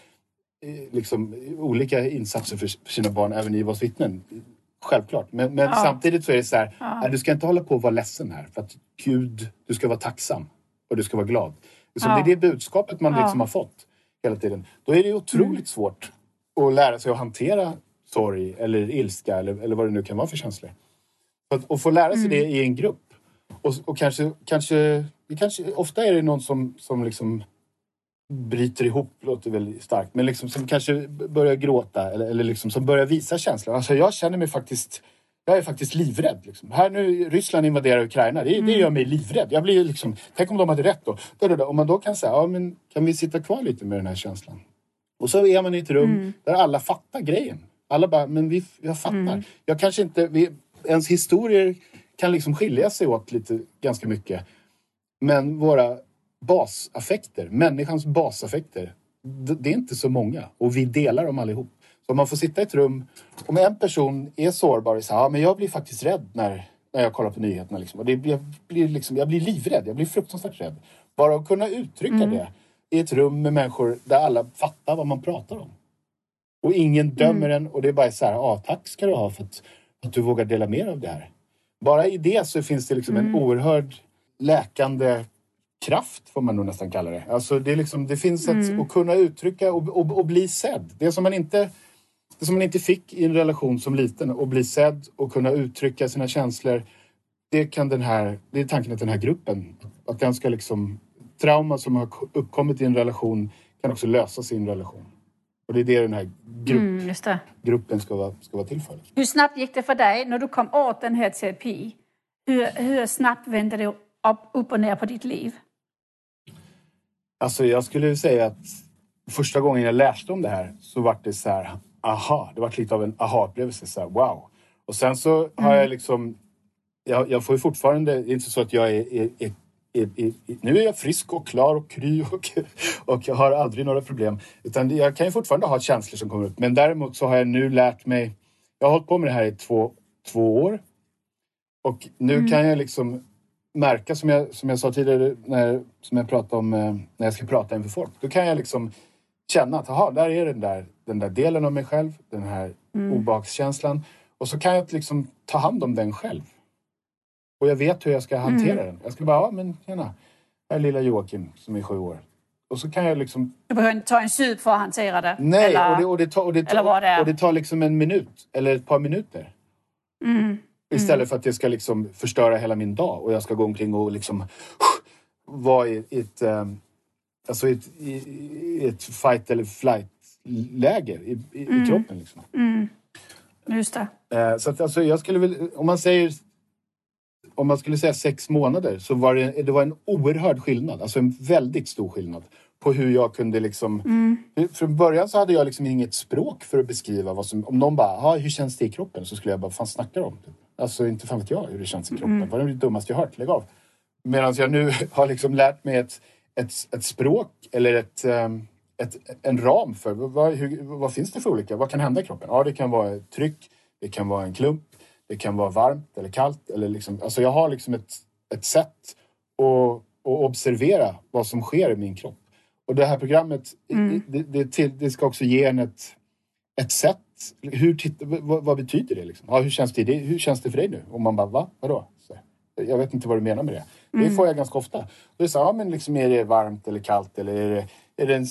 eh, liksom, olika insatser för sina barn, även Jehovas vittnen. Självklart. Men, men ja. samtidigt så är det så här, ja. du ska inte hålla på att vara ledsen här. För att Gud, du ska vara tacksam och du ska vara glad. Liksom, ja. Det är det budskapet man liksom har fått hela tiden. Då är det otroligt mm. svårt att lära sig att hantera sorg eller ilska eller, eller vad det nu kan vara för känslor. Att, att få lära sig mm. det i en grupp. Och, och kanske, kanske, kanske, ofta är det någon som, som liksom bryter ihop, låter väldigt starkt, men liksom som kanske börjar gråta eller, eller liksom som börjar visa känslor. Alltså jag känner mig faktiskt jag är faktiskt livrädd. Liksom. Här nu, Ryssland invaderar Ukraina, det, mm. det gör mig livrädd. Jag blir liksom, tänk om de hade rätt då. Om man då kan säga, ja men kan vi sitta kvar lite med den här känslan? Och så är man i ett rum mm. där alla fattar grejen. Alla bara, men vi, jag fattar. Mm. Jag kanske inte, vi, ens historier kan liksom skilja sig åt lite, ganska mycket. Men våra basaffekter, människans basaffekter, det är inte så många och vi delar dem allihop. Så om man får sitta i ett rum, om en person är sårbar och säger ja, men jag blir faktiskt rädd när, när jag kollar på nyheterna. Liksom. Och det, jag, blir liksom, jag blir livrädd, jag blir fruktansvärt rädd. Bara att kunna uttrycka mm. det i ett rum med människor där alla fattar vad man pratar om. Och ingen dömer mm. en och det är bara så här, ja tack ska du ha för att, att du vågar dela mer av det här. Bara i det så finns det liksom mm. en oerhörd läkande kraft får man nog nästan kalla det. Alltså det, är liksom, det finns ett mm. att kunna uttrycka och, och, och, bli sedd. Det som man inte det som man inte fick i en relation som liten, att bli sedd och kunna uttrycka sina känslor. Det, kan den här, det är tanken att den här gruppen, att den ska liksom trauma som har uppkommit i en relation kan också lösas i en relation. Och det är det den här grupp, Mm, det. gruppen ska vara, ska vara till för. Hur snabbt gick det för dig när du kom åt den här terapi? Hur, hur snabbt vände det upp, upp och ner på ditt liv? Alltså jag skulle säga att första gången jag läste om det här så var det så här, aha, det var lite av en aha-upplevelse. Så här, wow. Och sen så har jag liksom, jag, jag får ju fortfarande, det är inte så att jag är, är, är nu är jag frisk och klar och kry <laughs> och, och jag har aldrig några problem. Utan jag kan ju fortfarande ha känslor som kommer upp. Men däremot så har jag nu lärt mig, jag har hållit på med det här i två, två år. Och nu kan jag liksom märka, som jag, som jag sa tidigare, när, som jag pratade om eh, när jag ska prata inför folk. Då kan jag liksom känna att aha, där är den där, den där delen av mig själv, den här obehagskänslan. Och så kan jag liksom ta hand om den själv. Och jag vet hur jag ska hantera den. Jag ska bara, ja men tjena, här är lilla Joakim som är sju år. Och så kan jag liksom Du behöver inte ta en sup för att hantera det. Nej, eller, och, det, och, det tar, och, det tar, och det tar liksom en minut eller ett par minuter. Mm. Istället för att det ska liksom förstöra hela min dag och jag ska gå omkring och liksom vara i, i ett, um, alltså i ett, i, i ett fight eller flight-läger i, i, i kroppen. Liksom. Just det. Eh, så att, alltså, jag skulle väl, om man säger om man skulle säga sex månader så var det, det var en oerhörd skillnad. Alltså en väldigt stor skillnad på hur jag kunde liksom... Från början så hade jag liksom inget språk för att beskriva vad som... Om någon bara, "Ja, hur känns det i kroppen? Så skulle jag bara, vad fan snackar du om? Alltså inte fan vet jag hur det känns i kroppen. Vad är det dummaste jag hört? Lägg av. Medan jag nu <laughs> har liksom lärt mig ett, ett, ett språk eller ett, ehm, ett, en ram för vad, hur, vad finns det för olika, vad kan hända i kroppen? Ja, det kan vara tryck, det kan vara en klump, det kan vara varmt eller kallt. Eller liksom, alltså jag har liksom ett, ett sätt att, att observera vad som sker i min kropp. Och det här programmet, det, det, till, det ska också ge en ett, ett sätt. Hur titta, vad, vad betyder det? Liksom? Ja, hur, känns det, det? hur känns det för dig nu? Och man bara, va? Vadå? Så, jag vet inte vad du menar med det. Det får jag ganska ofta. Det är så, ja, men liksom, är det varmt eller kallt? Eller är det, är, det en,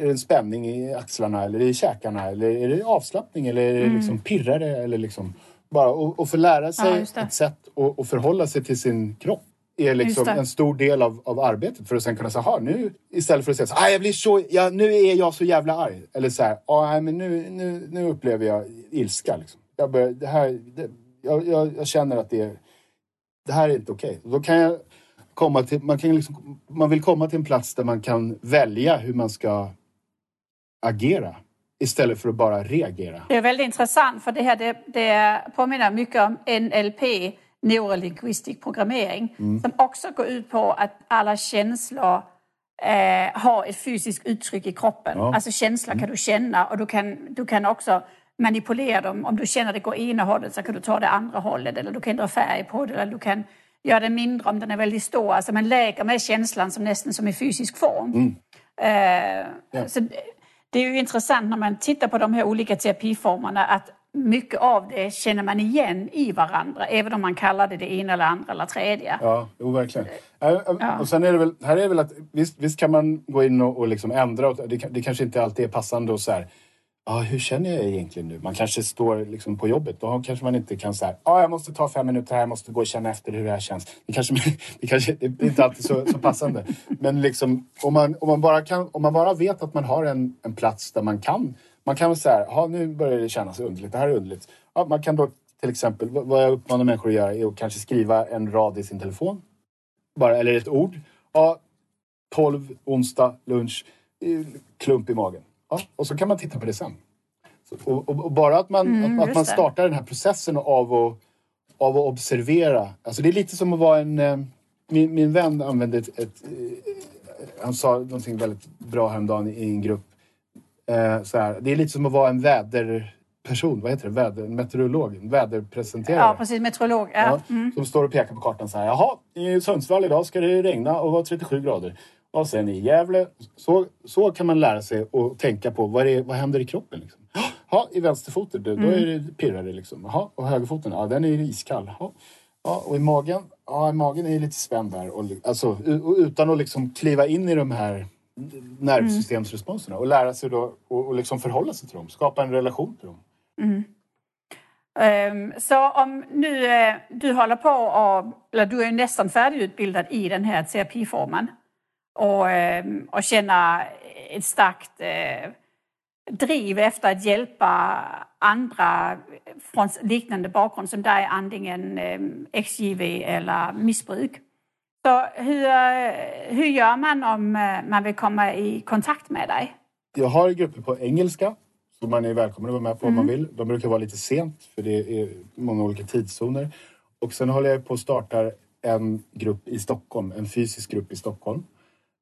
är det en spänning i axlarna? Eller i käkarna? Eller är det avslappning? Eller är det liksom pirrare? Eller liksom, bara, och, och få lära Ja, sig det. ett sätt att förhålla sig till sin kropp är liksom en stor del av, av arbetet för att sen kunna säga, "Aha, nu istället för att säga så, ah, jag blir så, ja, nu är jag så jävla arg. Eller så här, ah, nej, men nu, nu, nu upplever jag ilska. Liksom. Jag, börjar, det här, det, jag, jag, jag känner att det, är- det här är inte okej. Då kan jag komma till, man, kan liksom, man vill komma till en plats där man kan välja hur man ska agera istället för att bara reagera. Det är väldigt intressant för det här det, det påminner mycket om NLP, neurolinguistisk programmering, Mm. som också går ut på att alla känslor eh, har ett fysiskt uttryck i kroppen. Ja. Alltså känslor kan du känna och du kan, du kan också manipulera dem. Om du känner det går ena hållet så kan du ta det andra hållet eller du kan ändra färg på det eller du kan göra det mindre om den är väldigt stor. Alltså man läker med känslan som nästan som i fysisk form. Eh, så det- är ju intressant när man tittar på de här olika terapiformerna att mycket av det känner man igen i varandra, även om man kallar det det ena eller andra eller tredje. Ja, jo, verkligen. Äh, äh, Och sen är det väl, här är det väl att visst, visst kan man gå in och, och liksom ändra. Och det, det kanske inte alltid är passande och så här. Ja, hur känner jag egentligen nu? Man kanske står liksom på jobbet. Då kanske man inte kan säga ah, jag måste ta fem minuter här, jag måste gå och känna efter hur det här känns. Det kanske, <laughs> det kanske det är inte alltid så, så passande. Men liksom, om, man, om, man bara kan, om man bara vet att man har en, en plats där man kan man kan säga, ah, nu börjar det kännas underligt, det här är underligt. Ja, man kan då till exempel, vad jag uppmanar människor att göra är att kanske skriva en rad i sin telefon. Bara, eller ett ord. Ja, 12, onsdag, lunch, klump i magen. Ja, och så kan man titta på det sen. Så, och, och, och bara att man, att, att Mm, just man startar den här processen av att, av att observera. Alltså det är lite som att vara en... eh, Min, min vän använde ett, ett... eh, Han sa någonting väldigt bra häromdagen i en grupp. Eh, så här, det är lite som att vara en väderperson. Vad heter det? Väder, meteorolog? En väderpresenterare. Ja, precis. Meteorolog. Ja. Ja, Som står och pekar på kartan så här. Jaha, i Sundsvall idag ska det regna och vara 37 grader. Och sen i Gävle. Så, så kan man lära sig och tänka på vad, är, vad händer i kroppen. Liksom. Ja, i vänsterfoten, då, då är det pirrar det liksom. Och högerfoten, ja den är iskall. Ja. Ja, och i magen, ja i magen är lite spänd där. Och, alltså, utan att liksom kliva in i de här nervsystemsresponserna och lära sig då och, och liksom förhålla sig till dem. Skapa en relation till dem. Ehm, Så om nu eh, du håller på och, eller du är ju nästan färdigutbildad i den här terapiformen och, eh, och känna ett starkt eh, driv efter att hjälpa andra från liknande bakgrund som dig, antingen eh, XJV eller missbruk. Så hur, hur gör man om man vill komma i kontakt med dig? Jag har grupper på engelska så man är välkommen att vara med på mm. om man mm. vill. De brukar vara lite sent för det är många olika tidszoner. Och sen håller jag på att starta en grupp i Stockholm, en fysisk grupp i Stockholm.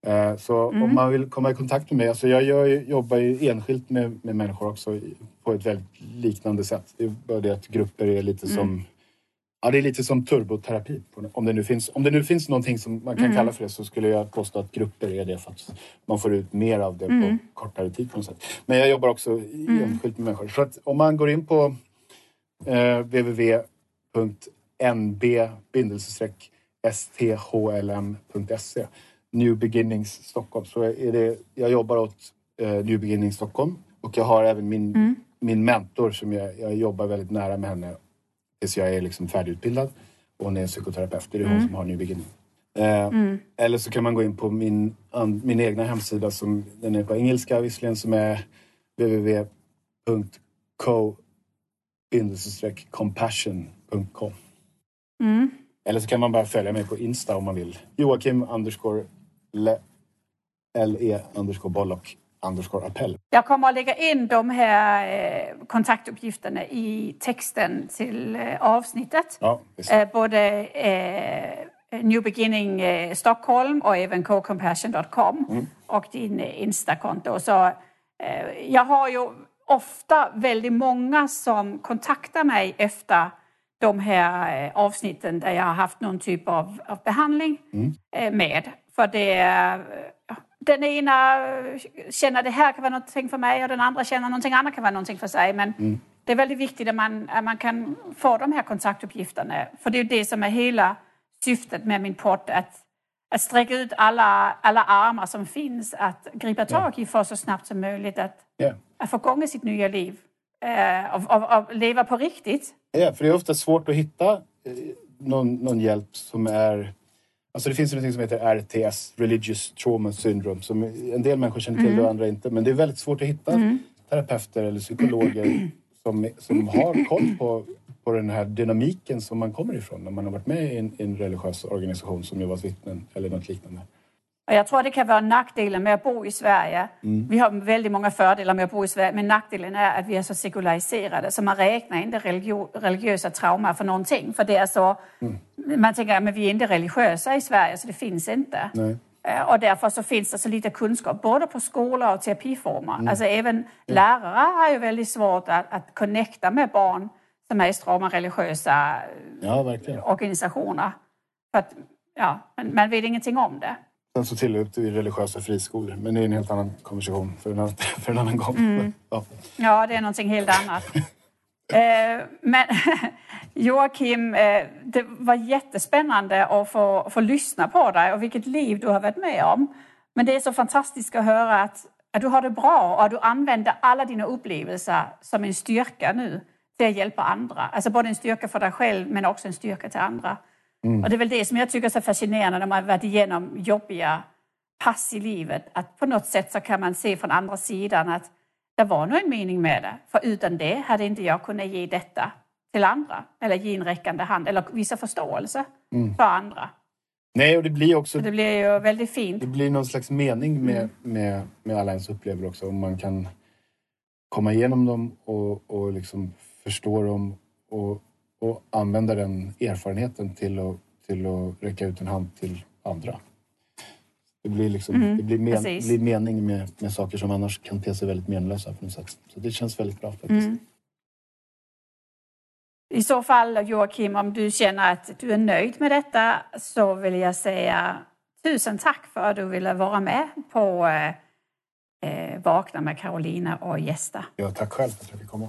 Eh, så mm. om man vill komma i kontakt med mig, alltså jag gör, jobbar ju enskilt med, med människor också på ett väldigt liknande sätt. Det är bara det att grupper är lite mm. som Ja, det är lite som turboterapi. Om det nu finns, om det nu finns någonting som man kan mm. kalla för det så skulle jag påstå att grupper är det för att man får ut mer av det mm. på kortare tid på något sätt. Men jag jobbar också mm. enskilt med människor. Så att om man går in på eh, www.nb-sthlm.se New Beginnings Stockholm så är det, jag jobbar åt eh, New Beginnings Stockholm och jag har även min, mm. min mentor som jag, jag jobbar väldigt nära med henne tills jag är liksom färdigutbildad. Och hon är psykoterapeut, det är mm. hon som har New Beginning. Eh, mm. Eller så kan man gå in på min, an, min egna hemsida, som, den är på engelska visserligen, som är www.co-compassion.com. Mm. Eller så kan man bara följa mig på Insta om man vill. Joakim underscore le, underscore bollock underscore appell. Jag kommer att lägga in de här eh, kontaktuppgifterna i texten till eh, avsnittet. Ja, eh, både New Beginning Stockholm och även cocompassion.com mm. och din Insta-konto. Så jag har ju ofta väldigt många som kontaktar mig efter de här avsnitten där jag har haft någon typ av, av behandling mm. med. För det den ena känner det här kan vara någonting för mig och den andra känner någonting annat kan vara någonting för sig. Men mm. det är väldigt viktigt att man, att man kan få de här kontaktuppgifterna. För det är det som är hela syftet med min podd. Att, att sträcka ut alla, alla armar som finns att gripa tag i för så snabbt som möjligt att, yeah. att få igång sitt nya liv. Eh, och, och, och, leva på riktigt. Ja, för det är ofta svårt att hitta eh, någon, någon hjälp som är Alltså det finns något som heter RTS, Religious Trauma Syndrome, som en del människor känner till mm. och andra inte. Men det är väldigt svårt att hitta mm. terapeuter eller psykologer <clears throat> som, som har koll på, på den här dynamiken som man kommer ifrån när man har varit med i en, en religiös organisation som Jehovas vittnen eller något liknande. Jag tror det kan vara nackdelen med att bo i Sverige. Mm. Vi har väldigt många fördelar med att bo i Sverige, men nackdelen är att vi är så sekulariserade så man räknar inte religio religiösa trauma för någonting. För det är så, mm. Man tänker att vi är inte religiösa i Sverige, så det finns inte. Nej. Och därför så finns det så lite kunskap både på skolor och terapiformer. Mm. Alltså även lärare har ju väldigt svårt att, att connecta med barn som är i strama religiösa ja, organisationer. För att, ja, man, man vet ingenting om det. Sen så tillhör vi religiösa friskolor, men det är en helt annan konversation för en <laughs> för en annan gång. Mm. Ja. ja, det är någonting helt annat. <laughs> eh, men <laughs> Joakim, eh, det var jättespännande att få, få lyssna på dig och vilket liv du har varit med om. Men det är så fantastiskt att höra att, att du har det bra och att du använder alla dina upplevelser som en styrka nu till att hjälpa andra. Alltså både en styrka för dig själv men också en styrka till andra. Mm. Och det är väl det som jag tycker är så fascinerande när man varit igenom jobbiga pass i livet. Att på något sätt så kan man se från andra sidan att det var nog en mening med det. För utan det hade inte jag kunnat ge detta till andra. Eller ge en räckande hand eller visa förståelse mm. för andra. Nej, och det blir också... Det blir ju väldigt fint. Det blir någon slags mening med, mm. med, med alla ens upplevelser också. Om man kan komma igenom dem och, och liksom förstå dem och och använda den erfarenheten till att, till att räcka ut en hand till andra. Det blir, liksom, mm, det blir, men, blir mening med, med saker som annars kan te sig väldigt menlösa på något sätt. Så det känns väldigt bra faktiskt. Mm. I så fall Joakim, om du känner att du är nöjd med detta så vill jag säga tusen tack för att du ville vara med på eh, eh Vakna med Carolina och gästa. Ja, tack själv för att jag fick komma.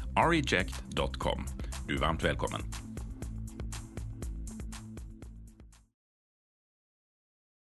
reject.com. Du är varmt välkommen.